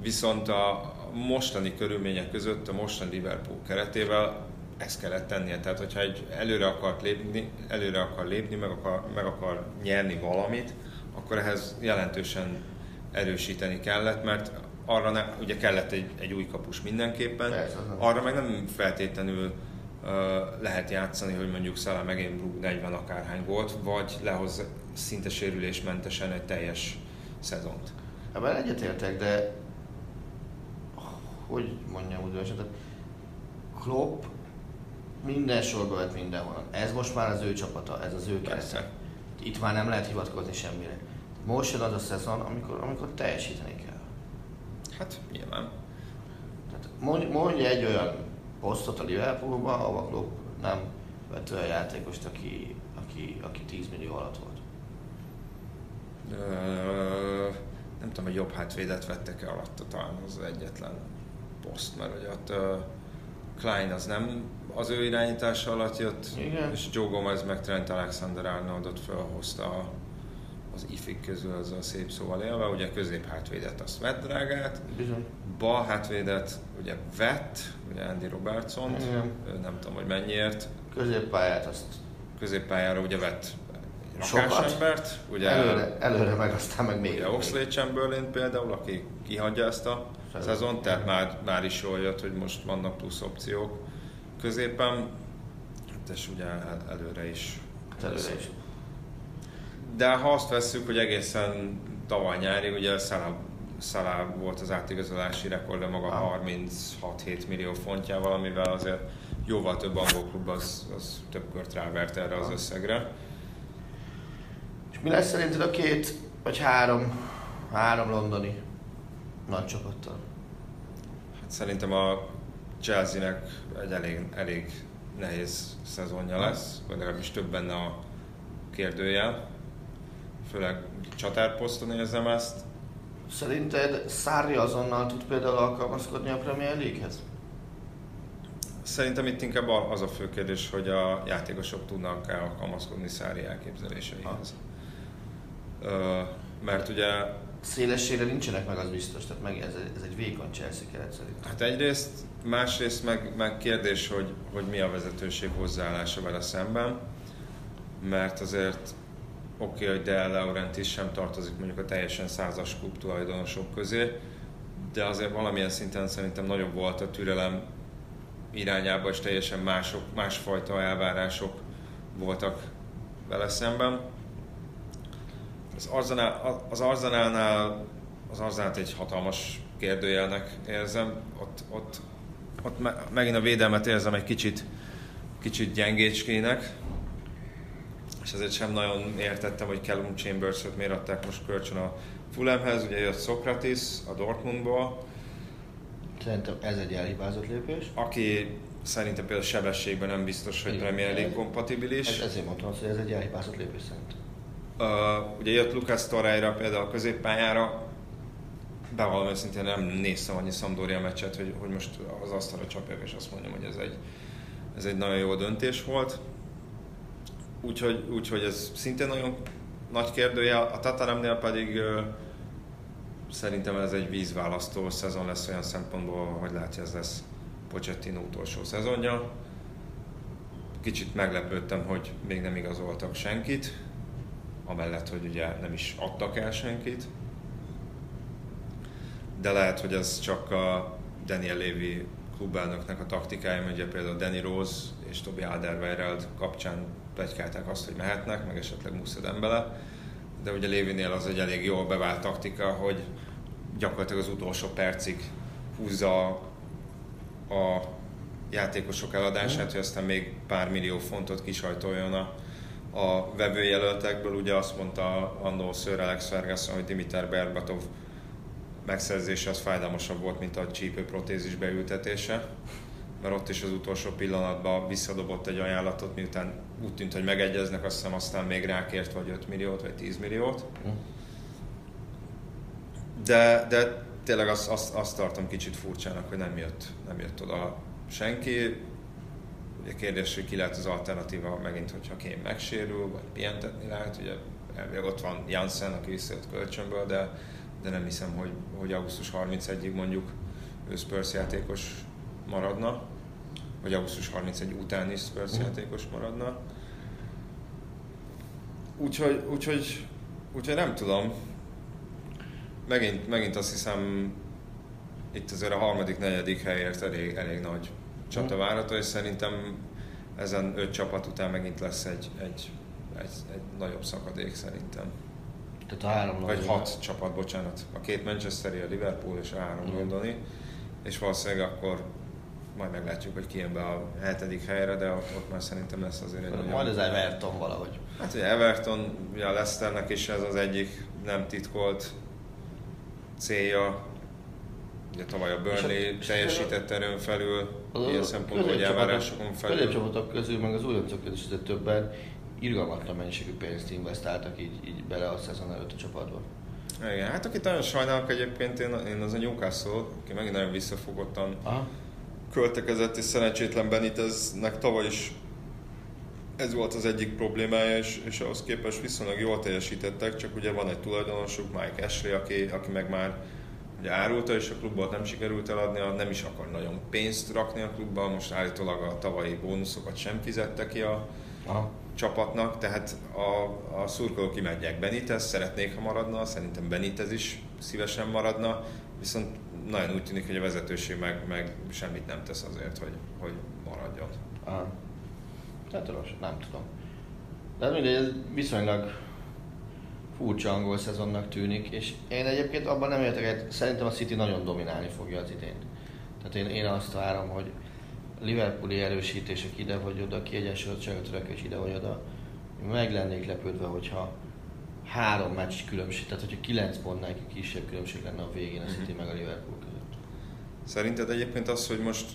Viszont a mostani körülmények között, a mostani Liverpool keretével ezt kellett tennie. Tehát, hogyha egy előre akart lépni, előre akar lépni, meg akar, meg akar nyerni valamit, akkor ehhez jelentősen erősíteni kellett, mert arra ne, ugye kellett egy, egy új kapus mindenképpen, arra meg nem feltétlenül lehet játszani, hogy mondjuk Salah megint rúg 40 akárhány volt, vagy lehoz szinte sérülésmentesen egy teljes szezont. Ebben egyetértek, de hogy mondjam úgy tehát Klopp minden sorba vett mindenhol. Ez most már az ő csapata, ez az ő kerete. Itt már nem lehet hivatkozni semmire. Most jön az a szezon, amikor, amikor teljesíteni kell. Hát nyilván. Tehát mondj, mondj egy olyan posztot a Liverpoolban, ahol Klopp nem vett olyan játékost, aki, aki, aki 10 millió alatt volt. Ö, nem tudom, hogy jobb hátvédet vettek-e alatta, talán az egyetlen poszt, mert hogy ott ö, Klein az nem az ő irányítása alatt jött, Igen. és Joe Gomez meg Trent Alexander-Arnoldot felhozta a- az ifik közül, az a szép szóval élve, ugye közép hátvédet azt vett drágát, Bizony. bal hátvédet ugye vett, ugye Andy Robertson, nem tudom, hogy mennyiért, Középpályát azt középpályára ugye vett Sokat. rakásembert, ugye előre, előre meg aztán meg még. Ugye Oxlade Chamberlain például, aki kihagyja ezt a Szezon. szezont, tehát már, már is jól jött, hogy most vannak plusz opciók középen, hát és ugye el- előre is. Hát előre is. De ha azt vesszük, hogy egészen tavaly nyári, ugye Salah, Salah volt az átigazolási rekord, maga Ah. 36-7 millió fontjával, amivel azért jóval több angol klub az, az több kört rávert erre az összegre. És mi lesz szerinted a két, vagy három, három londoni nagy csapattal? Hát szerintem a Chelsea-nek egy elég, elég nehéz szezonja lesz, vagy legalábbis több benne a kérdőjel. Főleg csatárposzton érzem ezt. Szerinted Sarri azonnal tud például alkalmazkodni a Premier League-hez? Szerintem itt inkább az a fő kérdés, hogy a játékosok tudnak el alkalmazkodni Szári elképzeléseihez. Ö, mert ugye Szélességre nincsenek meg, az biztos, tehát meg ez, ez egy vékony Chelsea keret szerint. Hát egyrészt, másrészt meg, meg kérdés, hogy, hogy mi a vezetőség hozzáállása vele szemben, mert azért oké, okay, hogy Del Laurentiis sem tartozik mondjuk a teljesen százas klub tulajdonosok közé, de azért valamilyen szinten szerintem nagyobb volt a türelem irányába, és teljesen mások, másfajta elvárások voltak vele szemben. Az, Arzenál, az Arzenálnál az Arzenált egy hatalmas kérdőjelnek érzem. Ott, ott, ott me, megint a védelmet érzem egy kicsit, kicsit gyengécskének, és ezért sem nagyon értettem, hogy Callum Chambers-ot miért adták most kölcsön a Fulhamhez, ugye jött Sokratis a Dortmundból. Szerintem ez egy elhibázott lépés. Aki szerintem például sebességben nem biztos, hogy Premier League kompatibilis. Ez, ezért mondtam azt, hogy ez egy elhibázott lépés szerintem. Uh, ugye jött Lucas Torreira például a középpályára, bevallom őszintén nem néztem annyi Sampdoria meccset, hogy, hogy most az asztalra csapjak és azt mondjam, hogy ez egy, ez egy nagyon jó döntés volt. Úgyhogy, úgyhogy ez szintén nagyon nagy kérdője. A Tataremnél pedig szerintem ez egy vízválasztó szezon lesz olyan szempontból, hogy látja, ez lesz Pochettino utolsó szezonja. Kicsit meglepődtem, hogy még nem igazoltak senkit, amellett, hogy ugye nem is adtak el senkit. De lehet, hogy ez csak a Daniel Levy klubelnöknek a taktikája, ugye például Danny Rose és Tobi Alderweireld kapcsán plegykálták azt, hogy mehetnek, meg esetleg Musa Dembele. De ugye Lévinél az egy elég jól bevált taktika, hogy gyakorlatilag az utolsó percig húzza a játékosok eladását, hogy aztán még pár millió fontot kisajtoljon a, a vevőjelöltekből. Ugye azt mondta annó Sir Alex Ferguson, hogy Dimitar Berbatov megszerzése az fájdalmasabb volt, mint a csípő protézis beültetése mert ott is az utolsó pillanatban visszadobott egy ajánlatot, miután úgy tűnt, hogy megegyeznek, azt hiszem aztán még rákért vagy 5 milliót, vagy 10 milliót. De, de tényleg azt, azt, azt tartom kicsit furcsának, hogy nem jött, nem jött oda senki. Ugye kérdés, hogy ki lehet az alternatíva megint, hogyha Kén megsérül, vagy pihentetni lehet. Ugye elvileg ott van Janssen, aki visszajött kölcsönből, de, de nem hiszem, hogy, hogy augusztus 31-ig mondjuk ő Spurs játékos maradna, vagy augusztus 31 után is Spurs mm. játékos maradna. Úgyhogy, úgyhogy, úgyhogy nem tudom. Megint, megint azt hiszem, itt azért a harmadik, negyedik helyért elég, elég nagy csata mhm. várható, és szerintem ezen öt csapat után megint lesz egy, egy, egy, egy nagyobb szakadék szerintem. Tehát a három Vagy hat csapat, bocsánat. A két Manchesteri, a Liverpool és a három mm. londoni. És valószínűleg akkor majd meglátjuk, hogy ki jön be a hetedik helyre, de ott, ott már szerintem lesz azért egy Majd az Everton valahogy. Hát ugye Everton, ugye a Leicesternek is ez az egyik nem titkolt célja. Ugye tavaly a Burnley és teljesített erőn felül, az ilyen szempontból, hogy elvárásokon felül. Középcsapatok közül, meg az újoncok is többen irgalmatlan mennyiségű pénzt investáltak így, így bele a szezon előtt a csapatba. Igen, hát akit nagyon sajnálok egyébként, én, én az a Newcastle, aki megint nagyon visszafogottan Aha költekezett, és szerencsétlen Beniteznek tavaly is ez volt az egyik problémája, és, és ahhoz képest viszonylag jól teljesítettek, csak ugye van egy tulajdonosuk, Mike Ashley, aki, aki meg már ugye árulta, és a klubból nem sikerült eladni, nem is akar nagyon pénzt rakni a klubba, most állítólag a tavalyi bónuszokat sem fizette ki a Aha. Csapatnak, tehát a, a szurkolók imádják Benitez, szeretnék, ha maradna, szerintem Benitez is szívesen maradna, viszont nagyon úgy tűnik, hogy a vezetőség meg, meg semmit nem tesz azért, hogy, hogy maradjon. Aha. Hát rossz, nem tudom. De hát mindegy, ez viszonylag furcsa angol szezonnak tűnik, és én egyébként abban nem értek, szerintem a City nagyon dominálni fogja az idén. Tehát én, én azt várom, hogy Liverpooli erősítések ide vagy oda, kiegyensúlyozottságot törekvés ide vagy oda. Meg lennék lepődve, hogyha három meccs különbség, tehát hogyha kilenc pontnál kisebb különbség lenne a végén a City meg a Liverpool között. Szerinted egyébként az, hogy most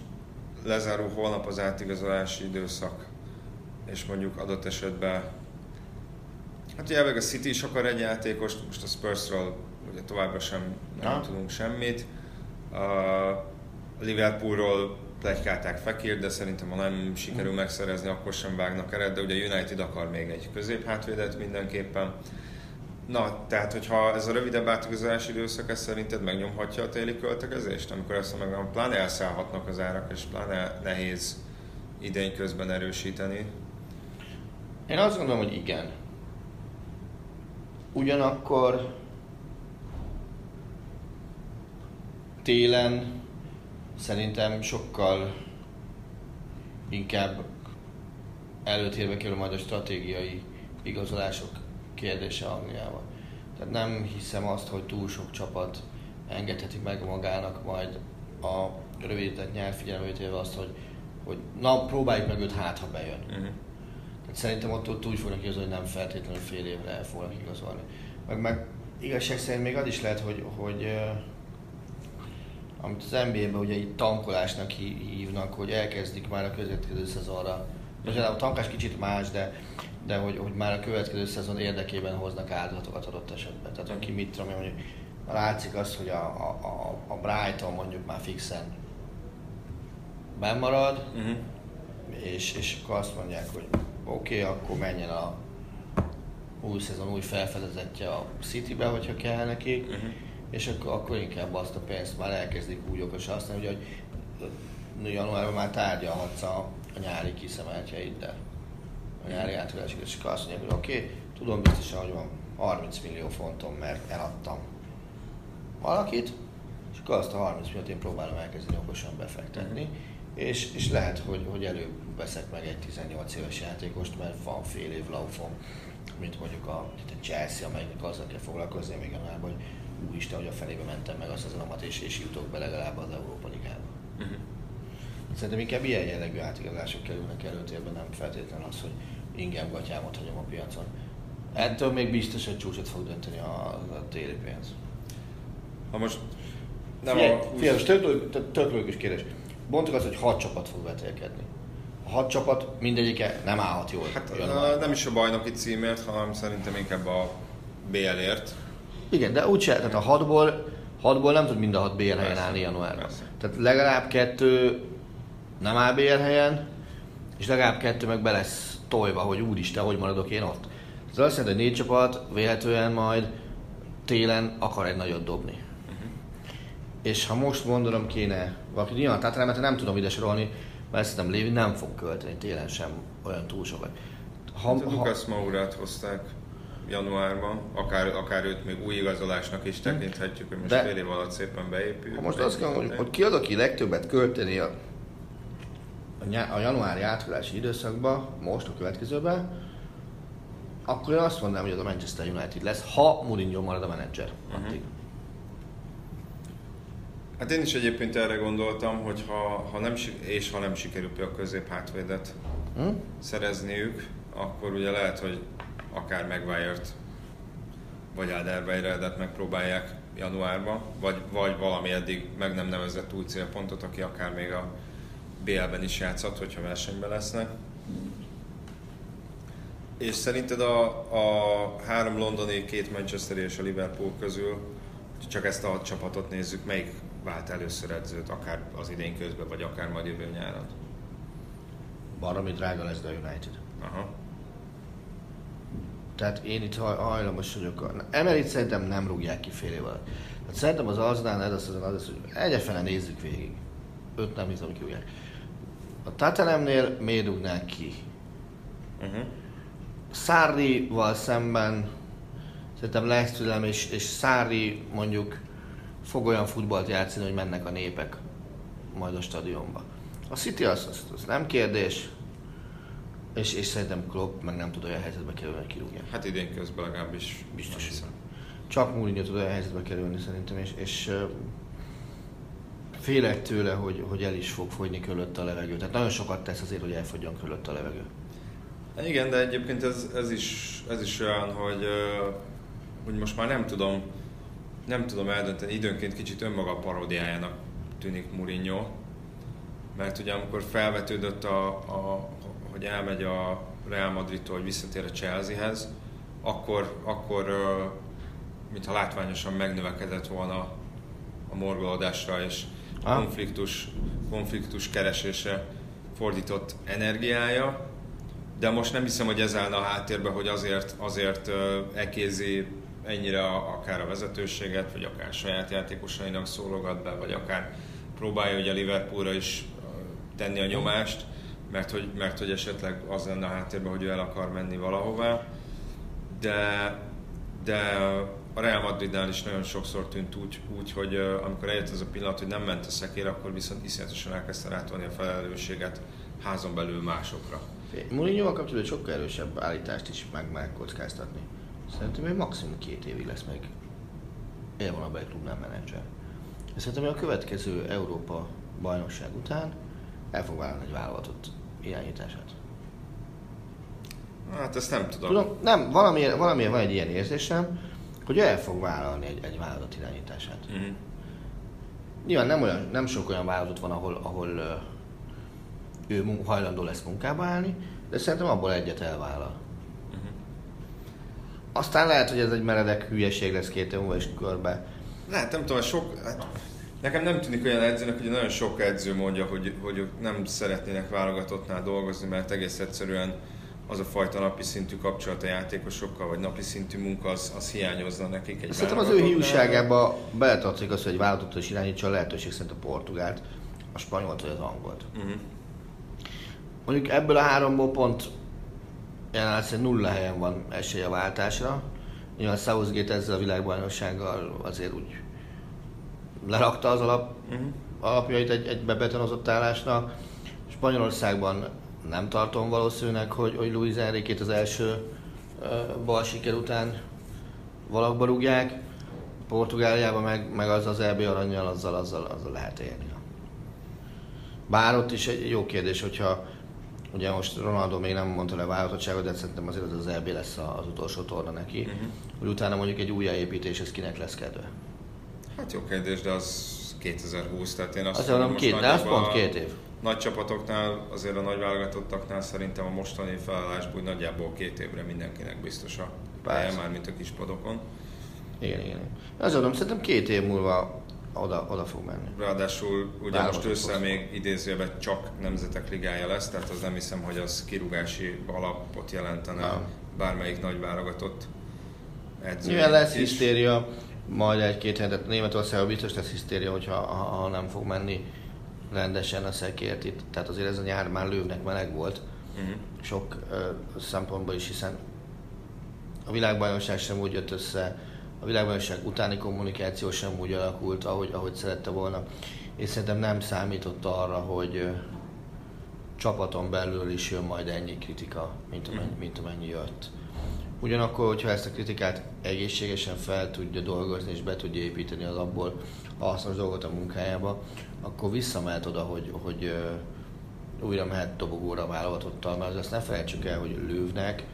lezárul holnap az átigazolási időszak, és mondjuk adott esetben Hát ugye a City is akar egy játékost, most a Spursról ugye továbbra sem nem ha? tudunk semmit. A Liverpoolról plegykálták Fekir, de szerintem ha nem sikerül hm. megszerezni, akkor sem vágnak eret, de ugye United akar még egy középhátvédet mindenképpen. Na, tehát hogyha ez a rövidebb átigazolási időszak, ez szerinted megnyomhatja a téli költekezést, amikor ezt meg pláne elszállhatnak az árak, és pláne nehéz idény közben erősíteni? Én azt gondolom, hogy igen. Ugyanakkor télen szerintem sokkal inkább előtérbe kerül majd a stratégiai igazolások kérdése Angliában. Tehát nem hiszem azt, hogy túl sok csapat engedheti meg magának majd a rövidített nyár figyelembe azt, hogy, hogy na próbáljuk meg őt hát, ha bejön. Uh-huh. Tehát szerintem ott, ott úgy fognak igazolni, hogy nem feltétlenül fél évre el fognak igazolni. Meg, meg igazság szerint még az is lehet, hogy, hogy uh, amit az NBA-ben ugye itt tankolásnak hívnak, hogy elkezdik már a következő szezonra. Most a tankás kicsit más, de, de hogy, hogy már a következő szezon érdekében hoznak áldozatokat adott esetben. Tehát aki mit tudom hogy látszik az, hogy a, a, a Brighton mondjuk már fixen bemarad, uh-huh. és, és akkor azt mondják, hogy oké, okay, akkor menjen a új szezon új felfedezetje a Citybe, hogyha kell nekik, uh-huh. És akkor, akkor inkább azt a pénzt már elkezdik úgy okosan használni, hogy, hogy januárban már tárgyalhatsz a, a nyári kiszemeltjeiddel. A nyári átadásig, és akkor azt mondják, hogy oké, okay, tudom biztosan, hogy van 30 millió fontom, mert eladtam valakit, és akkor azt a 30 milliót én próbálom elkezdeni okosan befektetni, és, és lehet, hogy, hogy előbb veszek meg egy 18 éves játékost, mert van fél év laufom, mint mondjuk a, a Chelsea, amelynek azzal kell foglalkozni még a hogy úristen, hogy a felébe mentem meg az alamat, és, és jutok be legalább az Európa Ligába. Uh-huh. Szerintem inkább ilyen jellegű átigazások kerülnek előtérbe, nem feltétlenül az, hogy ingyen gatyámat hagyom a piacon. Ettől még biztos, hogy csúcsot fog dönteni a, a téli pénz. Ha most nem figyelj, a... Figyelj, tök, tök, tök logikus kérdés. Mondtuk azt, hogy hat csapat fog vetélkedni. A hat csapat mindegyike nem állhat jól. Hát a, nem is a bajnoki címért, hanem szerintem inkább a BL-ért. Igen, de úgy tehát a hatból, hatból nem tud mind a hat BL helyen állni januárban. Persze. Tehát legalább kettő nem áll BL helyen, és legalább kettő meg be lesz tojva, hogy úristen, hogy maradok én ott. Ez azt jelenti, hogy négy csapat véletlenül majd télen akar egy nagyot dobni és ha most mondanom kéne valaki, nyilván tehát nem tudom ide sorolni, mert szerintem Lévi nem fog költeni télen sem olyan túl sokat. Ha, hát, ha, Lukasz Maurát hozták januárban, akár, akár őt még új igazolásnak is tekinthetjük, hogy most de, fél év alatt szépen beépül. Ha most azt mondom, hogy, hogy ki az, aki legtöbbet költeni a, a januári átkolási időszakban, most a következőben, akkor én azt mondanám, hogy az a Manchester United lesz, ha Mourinho marad a menedzser. Uh-huh. Hát én is egyébként erre gondoltam, hogy ha, ha nem, és ha nem sikerül a középhátvédet hm? szerezniük, akkor ugye lehet, hogy akár Maguire-t vagy Alderweiredet megpróbálják januárban, vagy, vagy valami eddig meg nem nevezett új célpontot, aki akár még a BL-ben is játszhat, hogyha versenyben lesznek. És szerinted a, a három londoni, két Manchester és a Liverpool közül, csak ezt a csapatot nézzük, melyik vált először edzőt, akár az idén közben, vagy akár majd jövő nyáron? Baromi drága lesz a United. Aha. Tehát én itt hajlamos vagyok. Emerit szerintem nem rúgják ki fél év alatt. Hát szerintem az Aznál ez az, az, az hogy egyefele nézzük végig. Öt nem hiszem, hogy kiúgják. A Tatanemnél miért rúgnák ki? Uh-huh. Szárival szemben szerintem türelem, és, és Szári mondjuk fog olyan futballt játszani, hogy mennek a népek majd a stadionba. A City az, az, az nem kérdés, és, és szerintem Klopp meg nem tud olyan helyzetbe kerülni, hogy kirúgja. Hát idén közben legalábbis biztos. Hiszem. Csak Mourinho tud olyan helyzetbe kerülni szerintem, és, és félek tőle, hogy, hogy el is fog fogyni körülött a levegő. Tehát nagyon sokat tesz azért, hogy elfogyjon körülött a levegő. Igen, de egyébként ez, ez, is, ez is olyan, hogy, hogy most már nem tudom, nem tudom eldönteni, időnként kicsit önmaga paródiájának tűnik Mourinho, mert ugye amikor felvetődött, a, a, hogy elmegy a Real Madridtól, hogy visszatér a Chelseahez, akkor, akkor mintha látványosan megnövekedett volna a morgolódásra és a konfliktus, konfliktus keresése fordított energiája, de most nem hiszem, hogy ez állna a háttérbe, hogy azért, azért ekézi ennyire akár a vezetőséget, vagy akár saját játékosainak szólogat be, vagy akár próbálja a Liverpoolra is tenni a nyomást, mert hogy, mert hogy esetleg az lenne a háttérben, hogy ő el akar menni valahová. De, de a Real Madridnál is nagyon sokszor tűnt úgy, úgy, hogy amikor eljött ez a pillanat, hogy nem ment a szekér, akkor viszont iszonyatosan elkezdte rátolni a felelősséget házon belül másokra. Mourinho-val kapcsolatban sokkal erősebb állítást is meg meg kockáztatni. Szerintem ő maximum két évig lesz meg élvonalbeli klubnál menedzser. Szerintem a következő Európa bajnokság után el fog vállalni egy vállalatot irányítását. Hát ezt nem tudom. Tudom, nem, valamiért, valamiért van egy ilyen érzésem, hogy ő el fog vállalni egy, egy vállalat irányítását. Mhm. Nyilván nem, olyan, nem sok olyan vállalat van, ahol, ahol ő hajlandó lesz munkába állni, de szerintem abból egyet elvállal. Aztán lehet, hogy ez egy meredek hülyeség lesz két év múlva is körbe. Lehet, nem tudom, sok... Hát, nekem nem tűnik olyan edzőnek, hogy nagyon sok edző mondja, hogy, hogy nem szeretnének válogatottnál dolgozni, mert egész egyszerűen az a fajta napi szintű kapcsolat a játékosokkal, vagy napi szintű munka, az, az hiányozna nekik egy Szerintem az ő hiúságába beletartozik az, hogy vállalatot is irányítsa a lehetőség szerint a portugált, a spanyolt vagy az angolt. Mhm. Mondjuk ebből a háromból pont jelenleg szerint nulla helyen van esély a váltásra. Nyilván Southgate ezzel a világbajnoksággal azért úgy lerakta az alap, Mhm. alapjait egy, egy bebetonozott állásnak. Spanyolországban nem tartom valószínűnek, hogy, hogy Luis Enrique az első uh, bal siker után valakba rúgják. Portugáliában meg, meg az az EB aranyjal, azzal, azzal, azzal lehet élni. Bár ott is egy jó kérdés, hogyha ugye most Ronaldo még nem mondta le a válogatottságot, de szerintem azért az az EB lesz az utolsó torna neki, uh-huh. hogy utána mondjuk egy újjáépítés, ez kinek lesz kedve. Hát jó kérdés, de az 2020, tehát én azt Azt mondom, két, de az pont két év. Nagy csapatoknál, azért a nagy válogatottaknál szerintem a mostani felállásból nagyjából két évre mindenkinek biztos a helye, már mint a kis padokon. Igen, igen. Azt mondom, szerintem két év múlva oda, oda fog menni. Ráadásul ugye Válogatott most ősszel hosszú. még idézőjelben csak nemzetek ligája lesz, tehát az nem hiszem, hogy az kirúgási alapot jelentene Nem. bármelyik nagy válogatott edző. Nyilván lesz hisztéria, majd egy-két hetet Németországban biztos lesz hisztéria, hogyha ha, ha nem fog menni rendesen a szekért itt. Tehát azért ez a nyár már lővnek meleg volt, Uh-huh. sok ö, szempontból is, hiszen a világbajnokság sem úgy jött össze, a világbajnokság utáni kommunikáció sem úgy alakult, ahogy, ahogy szerette volna. És szerintem nem számított arra, hogy ö, csapaton belül is jön majd ennyi kritika, mint amennyi, mint amennyi jött. Ugyanakkor, hogyha ezt a kritikát egészségesen fel tudja dolgozni és be tudja építeni az abból a hasznos dolgot a munkájába, akkor visszamehet oda, hogy, hogy újra mehet dobogóra válogatottal, mert azt ne felejtsük el, hogy Lővnek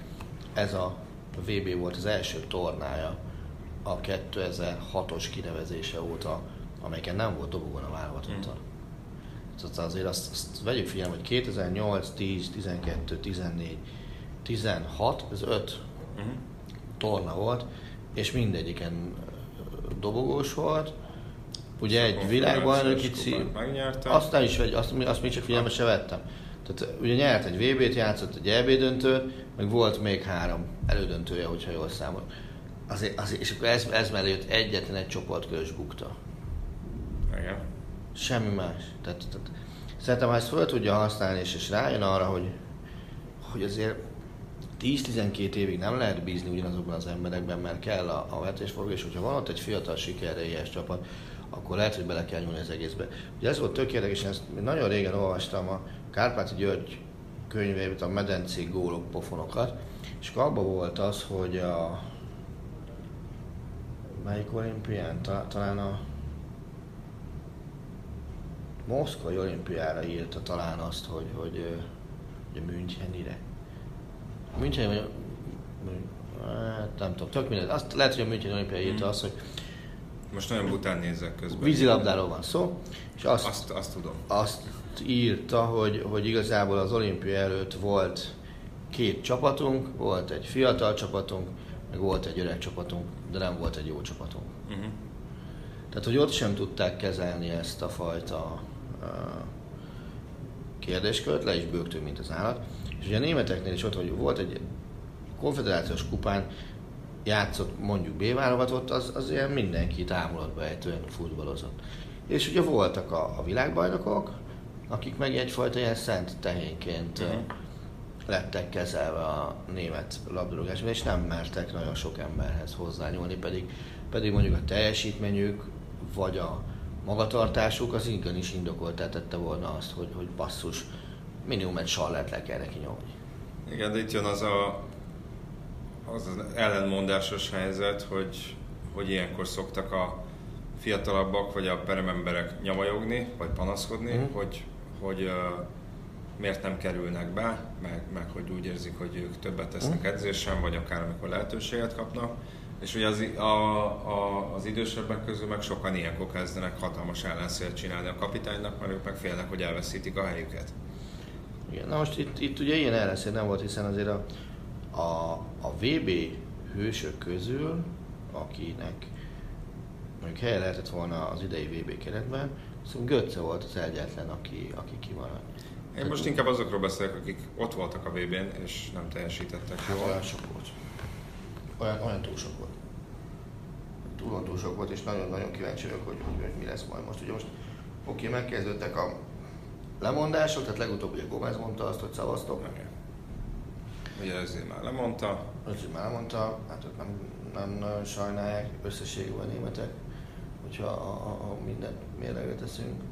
ez a VB volt az első tornája a 2006-os kinevezése óta, amelyiken nem volt dobogón a válogatottal. Tehát azért azt, azt vegyük figyelembe, hogy 2008, 10, 12, 14, 16, ez 5 Uh-huh. torna volt, és mindegyiken ö, dobogós volt. Ugye egy világbajnoki cím, azt nem is vegy, azt, azt még csak figyelembe se vettem. Tehát ugye nyert egy VB-t, játszott egy EB döntőt, meg volt még három elődöntője, hogyha jól számol. Azért, azért, és akkor ez, ez mellé jött egyetlen egy csoportkörös bukta. Igen. Semmi más. Tehát, tehát szerintem, ha ezt fel tudja használni, és, és rájön arra, hogy, hogy azért 10-12 évig nem lehet bízni ugyanazokban az emberekben, mert kell a, a vetésforgó, és hogyha van ott egy fiatal sikerre ilyes csapat, akkor lehet, hogy bele kell nyúlni az egészbe. Ugye ez volt tök érdekes, ezt nagyon régen olvastam a Kárpáti György könyveit, a Medencé gólok, pofonokat, és akkor abban volt az, hogy a melyik olimpián, Ta- talán a Moszkvai olimpiára írta talán azt, hogy, hogy, hogy a Münchenire. München vagy... Hát, nem tudom, tök mindegy. Azt lehet, hogy a München olimpiára írta azt, hogy Most nagyon bután nézek közben. vízilabdáról van szó, és azt, Azt, azt tudom. azt írta, hogy, hogy igazából az olimpia előtt volt két csapatunk, volt egy fiatal csapatunk, meg volt egy öreg csapatunk, de nem volt egy jó csapatunk. Uh-huh. Tehát, hogy ott sem tudták kezelni ezt a fajta uh, kérdéskört, le is bőgtünk, mint az állat. És ugye a németeknél is ott, hogy volt egy konfederációs kupán, játszott mondjuk B válogatott, az, az ilyen mindenki támolatba ejtően futballozott. És ugye voltak a, a világbajnokok, akik meg egyfajta ilyen szent tehénként uh, lettek kezelve a német labdarúgásban, és nem mertek nagyon sok emberhez hozzányúlni, pedig, pedig mondjuk a teljesítményük, vagy a magatartásuk az igenis indokoltá tette volna azt, hogy, hogy basszus, minimum egy sallert le kell neki nyomni. Igen, de itt jön az a, az, az ellenmondásos helyzet, hogy, hogy ilyenkor szoktak a fiatalabbak vagy a perememberek nyavajogni, vagy panaszkodni, mm. hogy, hogy uh, miért nem kerülnek be, meg, meg hogy úgy érzik, hogy ők többet tesznek mm. edzésen, vagy akár amikor lehetőséget kapnak. És ugye az, a, a, az idősebbek közül meg sokan ilyenkor kezdenek hatalmas ellenszélt csinálni a kapitánynak, mert ők meg félnek, hogy elveszítik a helyüket. Igen, na most itt, itt ugye ilyen ellenszél nem volt, hiszen azért a, a, a VB hősök közül, akinek mondjuk helye lehetett volna az idei VB keretben, szóval Götze volt az egyetlen, aki, aki kimaradt. Én most inkább azokról beszélek, akik ott voltak a VB-n, és nem teljesítettek hát jól. olyan sok volt. Olyan, olyan túl sok volt. Túl, túl sok volt, és nagyon-nagyon kíváncsi vagyok, hogy, hogy, hogy, mi lesz majd most. Ugye most oké, okay, megkezdődtek a lemondások, tehát legutóbb ugye Gomez mondta azt, hogy szavaztok. Okay. Ugye ezért már lemondta. Ezért már lemondta, hát ők nem, nem nagyon sajnálják összességében a németek, hogyha a, a, a mindent mérlegre teszünk.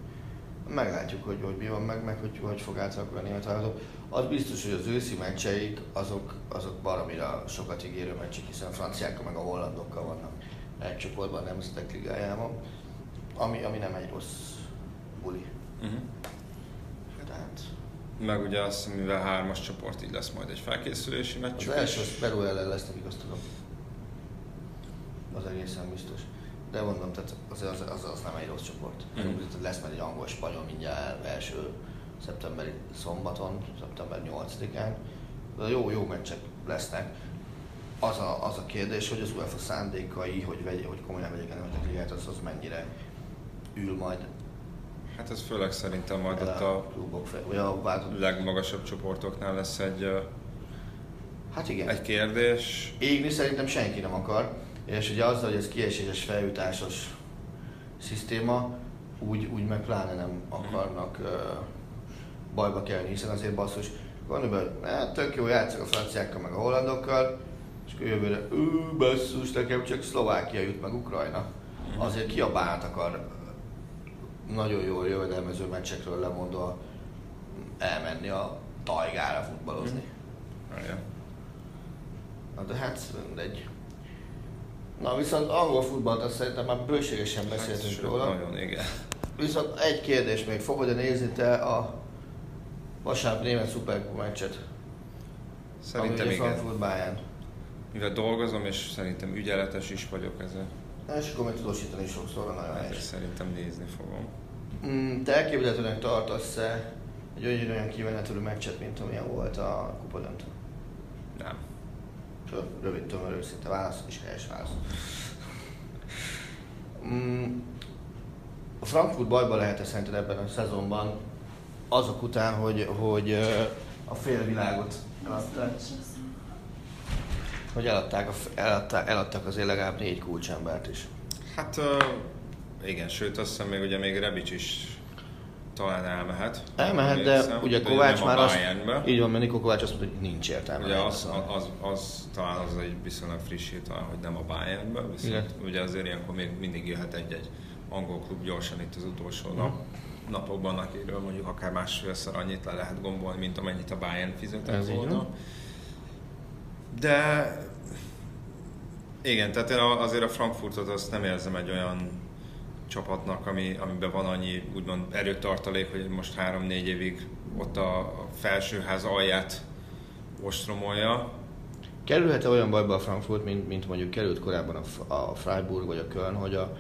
Meglátjuk, hogy, hogy mi van meg, meg hogy, hogy fog átalakulni a német válogatott. Az biztos, hogy az őszi meccseik, azok, azok baromira sokat ígérő meccsek, hiszen a franciákkal meg a hollandokkal vannak egy csoportban a Nemzetek Ligájában, ami, ami nem egy rossz buli. Uh-huh. Meg ugye az, mivel hármas csoport, így lesz majd egy felkészülési meccs. Az első Peru ellen lesz, nekik azt tudom. Az egészen biztos. De mondom, tehát az, az, az, az nem egy rossz csoport. Mm. Lesz majd egy angol-spanyol mindjárt első szeptemberi szombaton, szeptember 8-án. De jó, jó meccsek lesznek. Az a, az a kérdés, hogy az UEFA szándékai, hogy, vegy, hogy komolyan vegyek a Németek Ligát, az, az mennyire ül majd Hát ez főleg szerintem majd ott a, klubok, vagy a legmagasabb csoportoknál lesz egy, hát igen. egy kérdés. Égni szerintem senki nem akar, és ugye azzal, hogy ez kieséses feljutásos szisztéma, úgy, úgy meg pláne nem akarnak uh, bajba kelni, hiszen azért basszus, gondolj hát tök jó játszok a franciákkal meg a hollandokkal, és akkor jövőre, ő basszus, nekem csak Szlovákia jut meg Ukrajna. Azért kiabált akar nagyon jól jövedelmező meccsekről lemondva elmenni a tajgára futballozni. Mm. Na de hát mindegy. Na viszont angol futballt azt szerintem már bőségesen hát beszéltünk hát, róla. Nagyon, igen. Viszont egy kérdés még, fogod-e nézni te a vasárnap német szuperkupa meccset? Szerintem igen. Frankfurt Bayern. Mivel dolgozom, és szerintem ügyeletes is vagyok ezzel. És akkor még tudósítani is fogsz róla nagyon hát, Szerintem nézni fogom. Mm, te elképzelhetőnek tartasz-e egy olyan, olyan kivenetelő meccset, mint amilyen volt a kupadöntő? Nem. Csak rövid, tömör, őszinte válasz, és helyes válasz. Mm, a Frankfurt bajban lehet -e szerinted ebben a szezonban azok után, hogy, hogy a félvilágot eladták? Hogy eladták, a, eladták, eladtak azért legalább négy kulcsembert is. Hát uh, igen, sőt azt hiszem még ugye még Rebic is talán elmehet. Elmehet, de hiszem, ugye Kovács már azt, így van, mert Nikó Kovács azt mondta, hogy nincs értelme. Ugye az, az, az, az, talán az egy viszonylag friss talán, hogy nem a Bayernbe, viszont Igen. ugye azért ilyenkor még mindig jöhet egy-egy angol klub gyorsan itt az utolsó uh-huh. nap napokban, akiről mondjuk akár másfélszer annyit le lehet gombolni, mint amennyit a Bayern fizetett volna. De igen, tehát én azért a Frankfurtot azt nem érzem egy olyan csapatnak, ami, amiben van annyi úgymond erőtartalék, hogy most három-négy évig ott a felsőház alját ostromolja. Kerülhet-e olyan bajba a Frankfurt, mint, mint mondjuk került korábban a, a Freiburg vagy a Köln, hogy a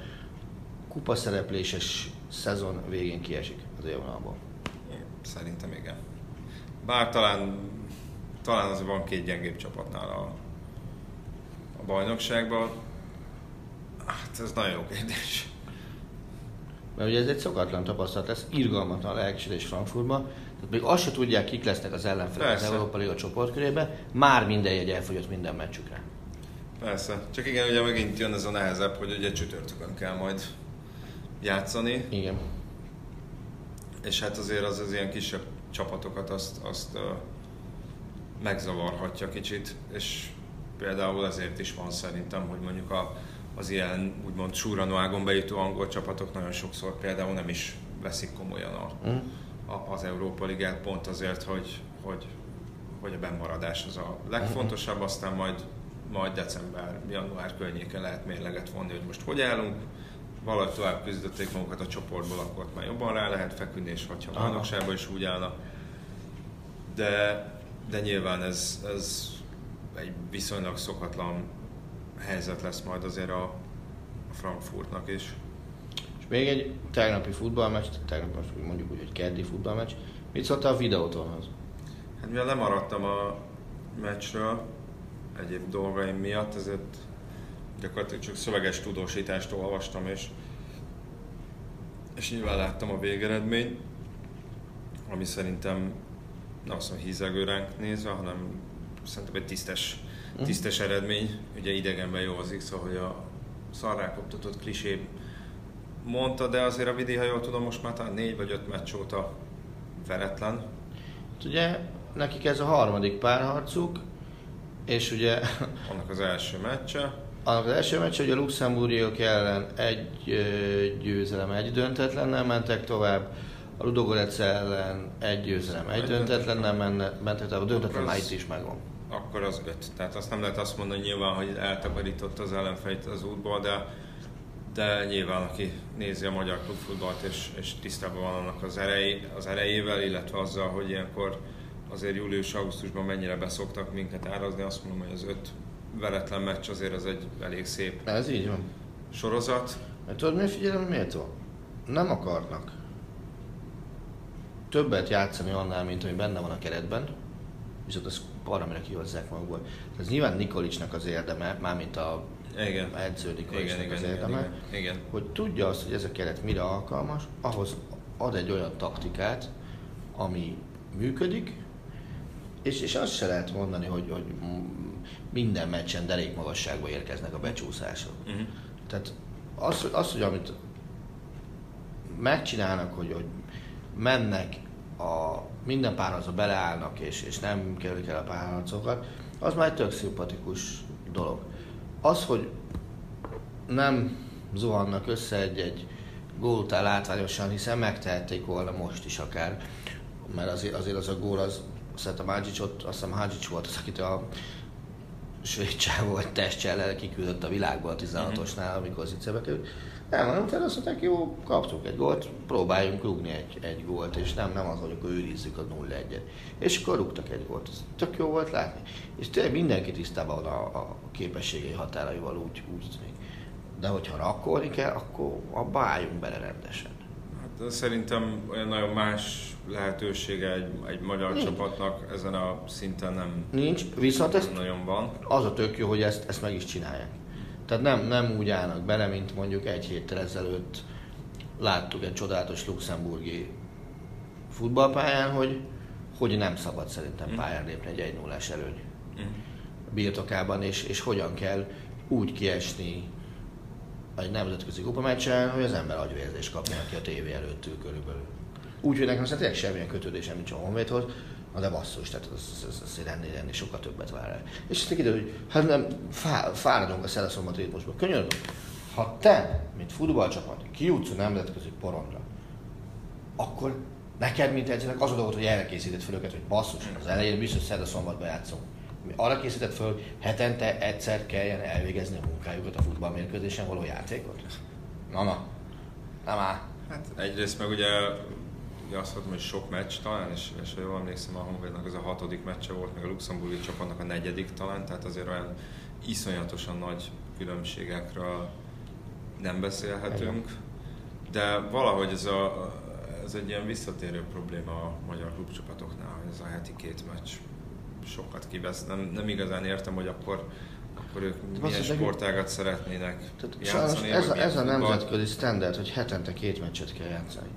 kupa szerepléses szezon végén kiesik az élvonalból? Szerintem igen. Bár talán, talán az van két gyengébb csapatnál a, a bajnokságban. Hát ez nagyon jó kérdés. Mert ugye ez egy szokatlan tapasztalat lesz, irgalmatlan a lelkisülés Frankfurtban. Tehát még azt se tudják, kik lesznek az ellenfelek az Európa Liga csoportkörébe, már minden jegy elfogyott minden meccsükre. Persze, csak igen, ugye megint jön ez a nehezebb, hogy ugye csütörtökön kell majd játszani. Igen. És hát azért az az ilyen kisebb csapatokat azt, azt uh, megzavarhatja kicsit, és például ezért is van szerintem, hogy mondjuk a az ilyen úgymond súranó ágon bejutó angol csapatok nagyon sokszor például nem is veszik komolyan a, mm. a, az Európa Ligát, pont azért, hogy, hogy, vagy a bennmaradás az a legfontosabb, aztán majd, majd december, január környéken lehet mérleget vonni, hogy most hogy állunk, valahogy tovább küzdötték magukat a csoportból, akkor már jobban rá lehet feküdni, és hogyha bajnokságban is úgy állnak. De, de nyilván ez, ez egy viszonylag szokatlan helyzet lesz majd azért a, a Frankfurtnak is. És még egy tegnapi futballmeccs, tegnap most mondjuk úgy, hogy keddi futballmeccs. Mit szóltál a videótonhoz? Hát mivel lemaradtam a meccsről egyéb dolgaim miatt, ezért gyakorlatilag csak szöveges tudósítást olvastam, és, és nyilván láttam a végeredményt, ami szerintem nem azt mondom hízegő ránk nézve, hanem szerintem egy tisztes, tisztes eredmény. Ugye idegenben jó az szóval, hogy a szarrákoptatott klisé mondta, de azért a Vidi, ha jól tudom, most már talán négy vagy öt meccs óta veretlen. Hát ugye nekik ez a harmadik párharcuk, és ugye Annak az első meccse. annak az első meccs, hogy a luxemburgiak ellen egy győzelem, egy döntetlennel mentek tovább, a Ludogorec ellen egy győzelem, egy döntetlennel menne- mentek tovább, a döntetlen már itt is megvan. Akkor az öt. Tehát azt nem lehet azt mondani nyilván, hogy eltakarított az ellenfejt az útból, de, de nyilván aki nézi a magyar klubfutballt és, és tisztában van annak az, erej, az erejével, illetve azzal, hogy ilyenkor azért július-augusztusban mennyire beszoktak minket árazni, azt mondom, hogy az öt veretlen meccs azért az egy elég szép Ez így van. sorozat. Mert tudod, mi figyelem miért van? Nem akarnak többet játszani annál, mint ami benne van a keretben, viszont azt valamire kihozzák magukból. Ez nyilván Nikolicsnak az érdeme, mármint a Igen. edző Nikolicsnak igen, az igen, érdeme, igen, igen. hogy tudja azt, hogy ez a keret mire alkalmas, ahhoz ad egy olyan taktikát, ami működik, és, és azt se lehet mondani, hogy, hogy minden meccsen derék magasságba érkeznek a becsúszások. Uh-huh. Tehát az, az, hogy amit megcsinálnak, hogy, hogy mennek, a, minden párharcba beleállnak, és, és nem kerülik el a párharcokat, az már egy tök szimpatikus dolog. Az, hogy nem zuhannak össze egy-egy gól után látványosan, hiszen megtehették volna most is akár, mert azért, azért az a gól az, szerintem Hágyics ott, azt hiszem Hágyics volt az, akit a svéd csávó vagy testcsellel kiküldött a világból a 16-osnál, amikor az itt került. Nem, hanem utána azt mondták, jó, kaptunk egy gólt, próbáljunk rúgni egy, egy gólt, és nem, nem az, hogy akkor őrizzük a 0-1-et. És akkor rúgtak egy gólt, ez tök jó volt látni. És tényleg mindenki tisztában van a, a képességei határaival úgy, úgy tűnik. De hogyha rakkolni kell, akkor abba álljunk bele rendesen. Hát szerintem olyan nagyon más lehetősége egy, egy magyar Nincs. csapatnak ezen a szinten nem, Nincs, viszont nem nagyon van. az a tök jó, hogy ezt, ezt meg is csinálják. Tehát nem, nem úgy állnak bele, mint mondjuk egy héttel ezelőtt láttuk egy csodálatos luxemburgi futballpályán, hogy, hogy nem szabad szerintem pályán lépni egy 1 0 előny birtokában, és, és hogyan kell úgy kiesni egy nemzetközi kupameccsen, hogy az ember agyvérzést kapja neki a tévé előtt ül körülbelül. Úgyhogy nekem szerintem semmilyen kötődésem nincs a Honvédhoz, na de basszus, tehát az, az, az ennél, ennél sokkal többet vár el. És aztán kiderül, hogy hát nem, fá, fáradunk a szeleszombat ritmusba. Könyörgöm, ha te, mint futballcsapat, kijutsz a nemzetközi porondra, akkor neked, mint edzőnek az a dolgot, hogy elkészített fel őket, hogy basszus, az elején biztos szerda szombatba játszunk. Mi arra készített föl, hetente egyszer kelljen elvégezni a munkájukat a futballmérkőzésen való játékot? Na, na. Na már. Hát egyrészt meg ugye, ugye azt mondtam, hogy sok meccs talán, és, és ha jól emlékszem, a Honvédnak ez a hatodik meccse volt, meg a luxemburgi csapatnak a negyedik talán, tehát azért olyan iszonyatosan nagy különbségekről nem beszélhetünk. De valahogy ez, a, ez egy ilyen visszatérő probléma a magyar klubcsapatoknál, hogy ez a heti két meccs sokat kivesz. Nem, nem igazán értem, hogy akkor, akkor ők milyen hogy nekünk- sportágat szeretnének Tehát játszani. ez a, milyen ez a nemzetközi standard, hogy hetente két meccset kell játszani.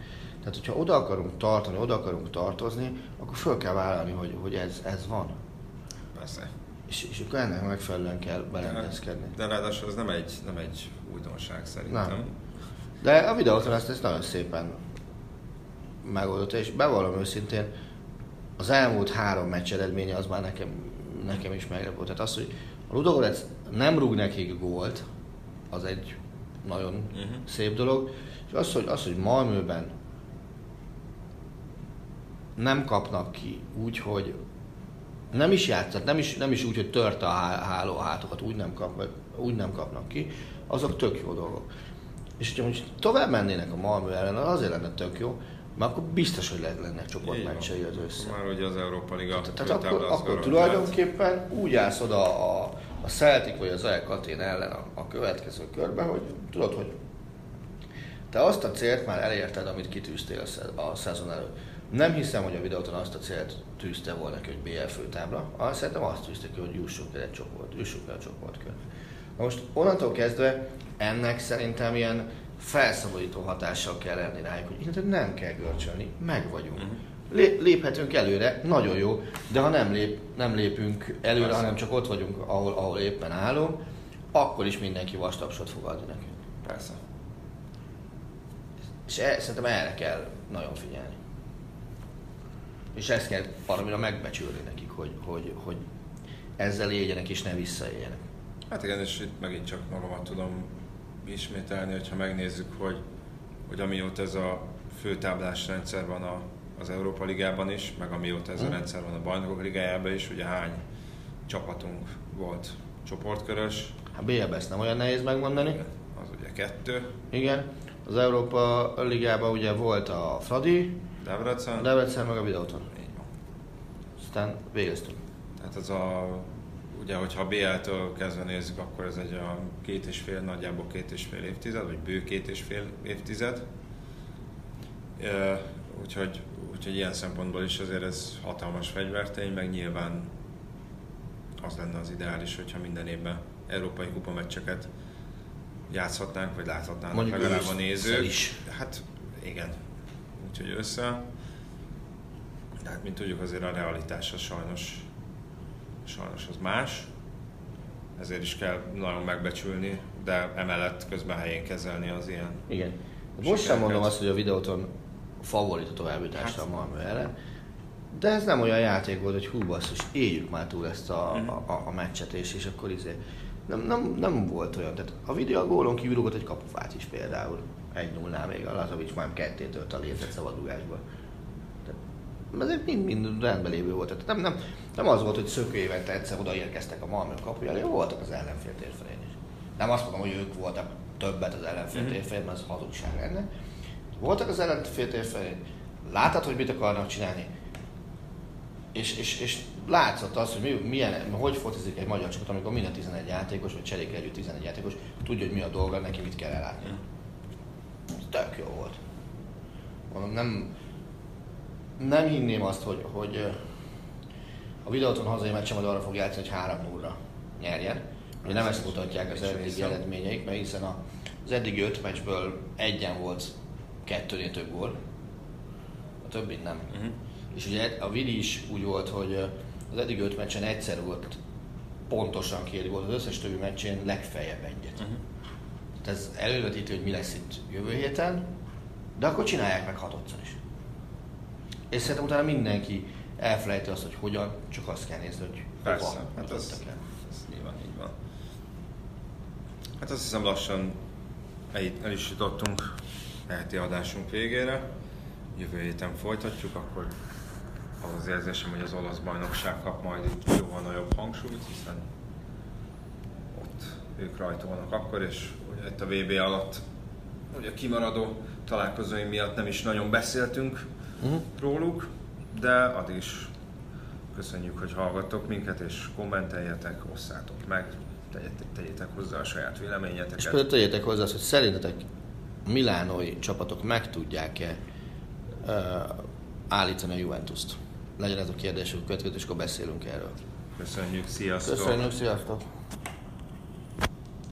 Tehát, hogyha oda akarunk tartani, oda akarunk tartozni, akkor föl kell vállalni, hogy, hogy ez, ez van. Persze. És, és akkor ennek megfelelően kell berendezkedni. De ráadásul ez nem egy, nem egy újdonság szerintem. Nem. De a videóton ezt, ezt nagyon szépen megoldotta, és bevallom őszintén, az elmúlt három meccs eredménye az már nekem, nekem is meglepő. Tehát az, hogy a Ludogorec nem rúg nekik gólt, az egy nagyon uh-huh. szép dolog. És az, hogy, az, hogy Malmöben nem kapnak ki úgy, hogy Nem is játszott, nem is, nem is úgy, hogy törte a háló hátokat, úgy nem, kap, úgy nem kapnak ki, azok tök jó dolgok. És hogyha most tovább mennének a Malmö ellen, az azért lenne tök jó, mert akkor biztos, hogy lennek csoportmeccsei az össze. Már ugye az Európa Liga Tehát akkor, akkor tulajdonképpen úgy állsz oda a, a Celtic vagy az El Katén ellen a, a következő körben, hogy tudod, hogy te azt a célt már elérted, amit kitűztél a szezon előtt. Nem hiszem, hogy a videóton azt a célt tűzte volna ki, hogy BL főtábla, azt szerintem azt tűzte ki, hogy jussunk el egy csoport, jussunk el a csoportkörbe. Na most onnantól kezdve ennek szerintem ilyen felszabadító hatással kell lenni rájuk, hogy innentől nem kell görcsölni, meg vagyunk. Uh-huh. Léphetünk előre, nagyon jó, de ha nem, lép, nem lépünk előre, Persze. hanem csak ott vagyunk, ahol, ahol éppen állunk, akkor is mindenki vastapsot fog adni nekünk. Persze. És e, szerintem erre kell nagyon figyelni. És ezt kell valamire megbecsülni nekik, hogy, hogy, hogy ezzel éljenek és ne visszaéljenek. Hát igen, és itt megint csak magamat tudom ismételni, hogyha megnézzük, hogy, hogy amióta ez a főtáblás rendszer van a, az Európa Ligában is, meg amióta ez a hm. rendszer van a Bajnokok Ligájában is, ugye hány csapatunk volt csoportkörös. Hát BL ezt nem olyan nehéz megmondani. Igen, az ugye kettő. Igen. Az Európa Ligában ugye volt a Fradi, Debrecen, a Debrecen meg a Videóton. Így van. Aztán végeztünk. Tehát az a ugye, hogyha BL-től kezdve nézzük, akkor ez egy a két és fél, nagyjából két és fél évtized, vagy bő két és fél évtized. Úgyhogy, úgyhogy ilyen szempontból is azért ez hatalmas fegyvertény, meg nyilván az lenne az ideális, hogyha minden évben európai kupa meccseket játszhatnánk, vagy láthatnánk Mondjuk legalább a nézők. Is. Hát igen, úgyhogy össze. De hát, mint tudjuk, azért a realitás az sajnos sajnos az más, ezért is kell nagyon megbecsülni, de emellett közben helyén kezelni az ilyen Igen. Most sem mondom azt, hogy a videóton favorit a továbbításra hát. a Malmö ellen, de ez nem olyan játék volt, hogy hú basszus, éljük már túl ezt a, mm. a, a, a meccset, és, és akkor izé. Nem, nem, nem, volt olyan. Tehát a videó a gólon kívül egy kapufát is például. Egy 0 még a Lazovics már kettétől a lézett szabadugásból azért mind, mind rendben lévő volt. Tehát nem, nem, nem az volt, hogy szökő évente egyszer odaérkeztek a Malmö kapuja, elé, voltak az ellenfél térfelén is. Nem azt mondom, hogy ők voltak többet az ellenfél mm-hmm. térfelén, mert az hazugság lenne. Voltak az ellenfél térfelén, láthatod, hogy mit akarnak csinálni, és, és, és látszott az, hogy mi, milyen, hogy fotizik egy magyar csapat, amikor minden 11 játékos, vagy cserék együtt 11 játékos, tudja, hogy mi a dolga, neki mit kell ellátni. Tök jó volt. Mondom, nem, nem hinném azt, hogy, hogy a videóton hazai meccsen majd arra fog játszani, hogy 3 0 nyerjen. Ugye nem ezt mutatják az eddigi eredményeik, mert hiszen az eddigi öt meccsből egyen volt kettőnél több gól, a többit nem. Uh-huh. És ugye a Vidi is úgy volt, hogy az eddig öt meccsen egyszer volt pontosan két gól, az összes többi meccsén legfeljebb egyet. Uh-huh. Ez elővetítő, hogy mi lesz itt jövő héten, de akkor csinálják meg hatodszor is és szerintem utána mindenki elfelejti azt, hogy hogyan, csak azt kell nézni, hogy Persze, hova hát ez, ez nyilván így van. Hát azt hiszem lassan el, el is jutottunk heti adásunk végére. Jövő héten folytatjuk, akkor az az érzésem, hogy az olasz bajnokság kap majd jóval nagyobb hangsúlyt, hiszen ők rajta vannak akkor, és ugye itt a VB alatt ugye kimaradó találkozóim miatt nem is nagyon beszéltünk, uh-huh. róluk, de addig is köszönjük, hogy hallgattok minket, és kommenteljetek, osszátok meg, tegyétek, tegyétek hozzá a saját véleményeteket. És például tegyétek hozzá hogy szerintetek milánói csapatok meg tudják-e uh, állítani a Juventus-t? Legyen ez a kérdésünk következő, és akkor beszélünk erről. Köszönjük, sziasztok! Köszönjük, sziasztok!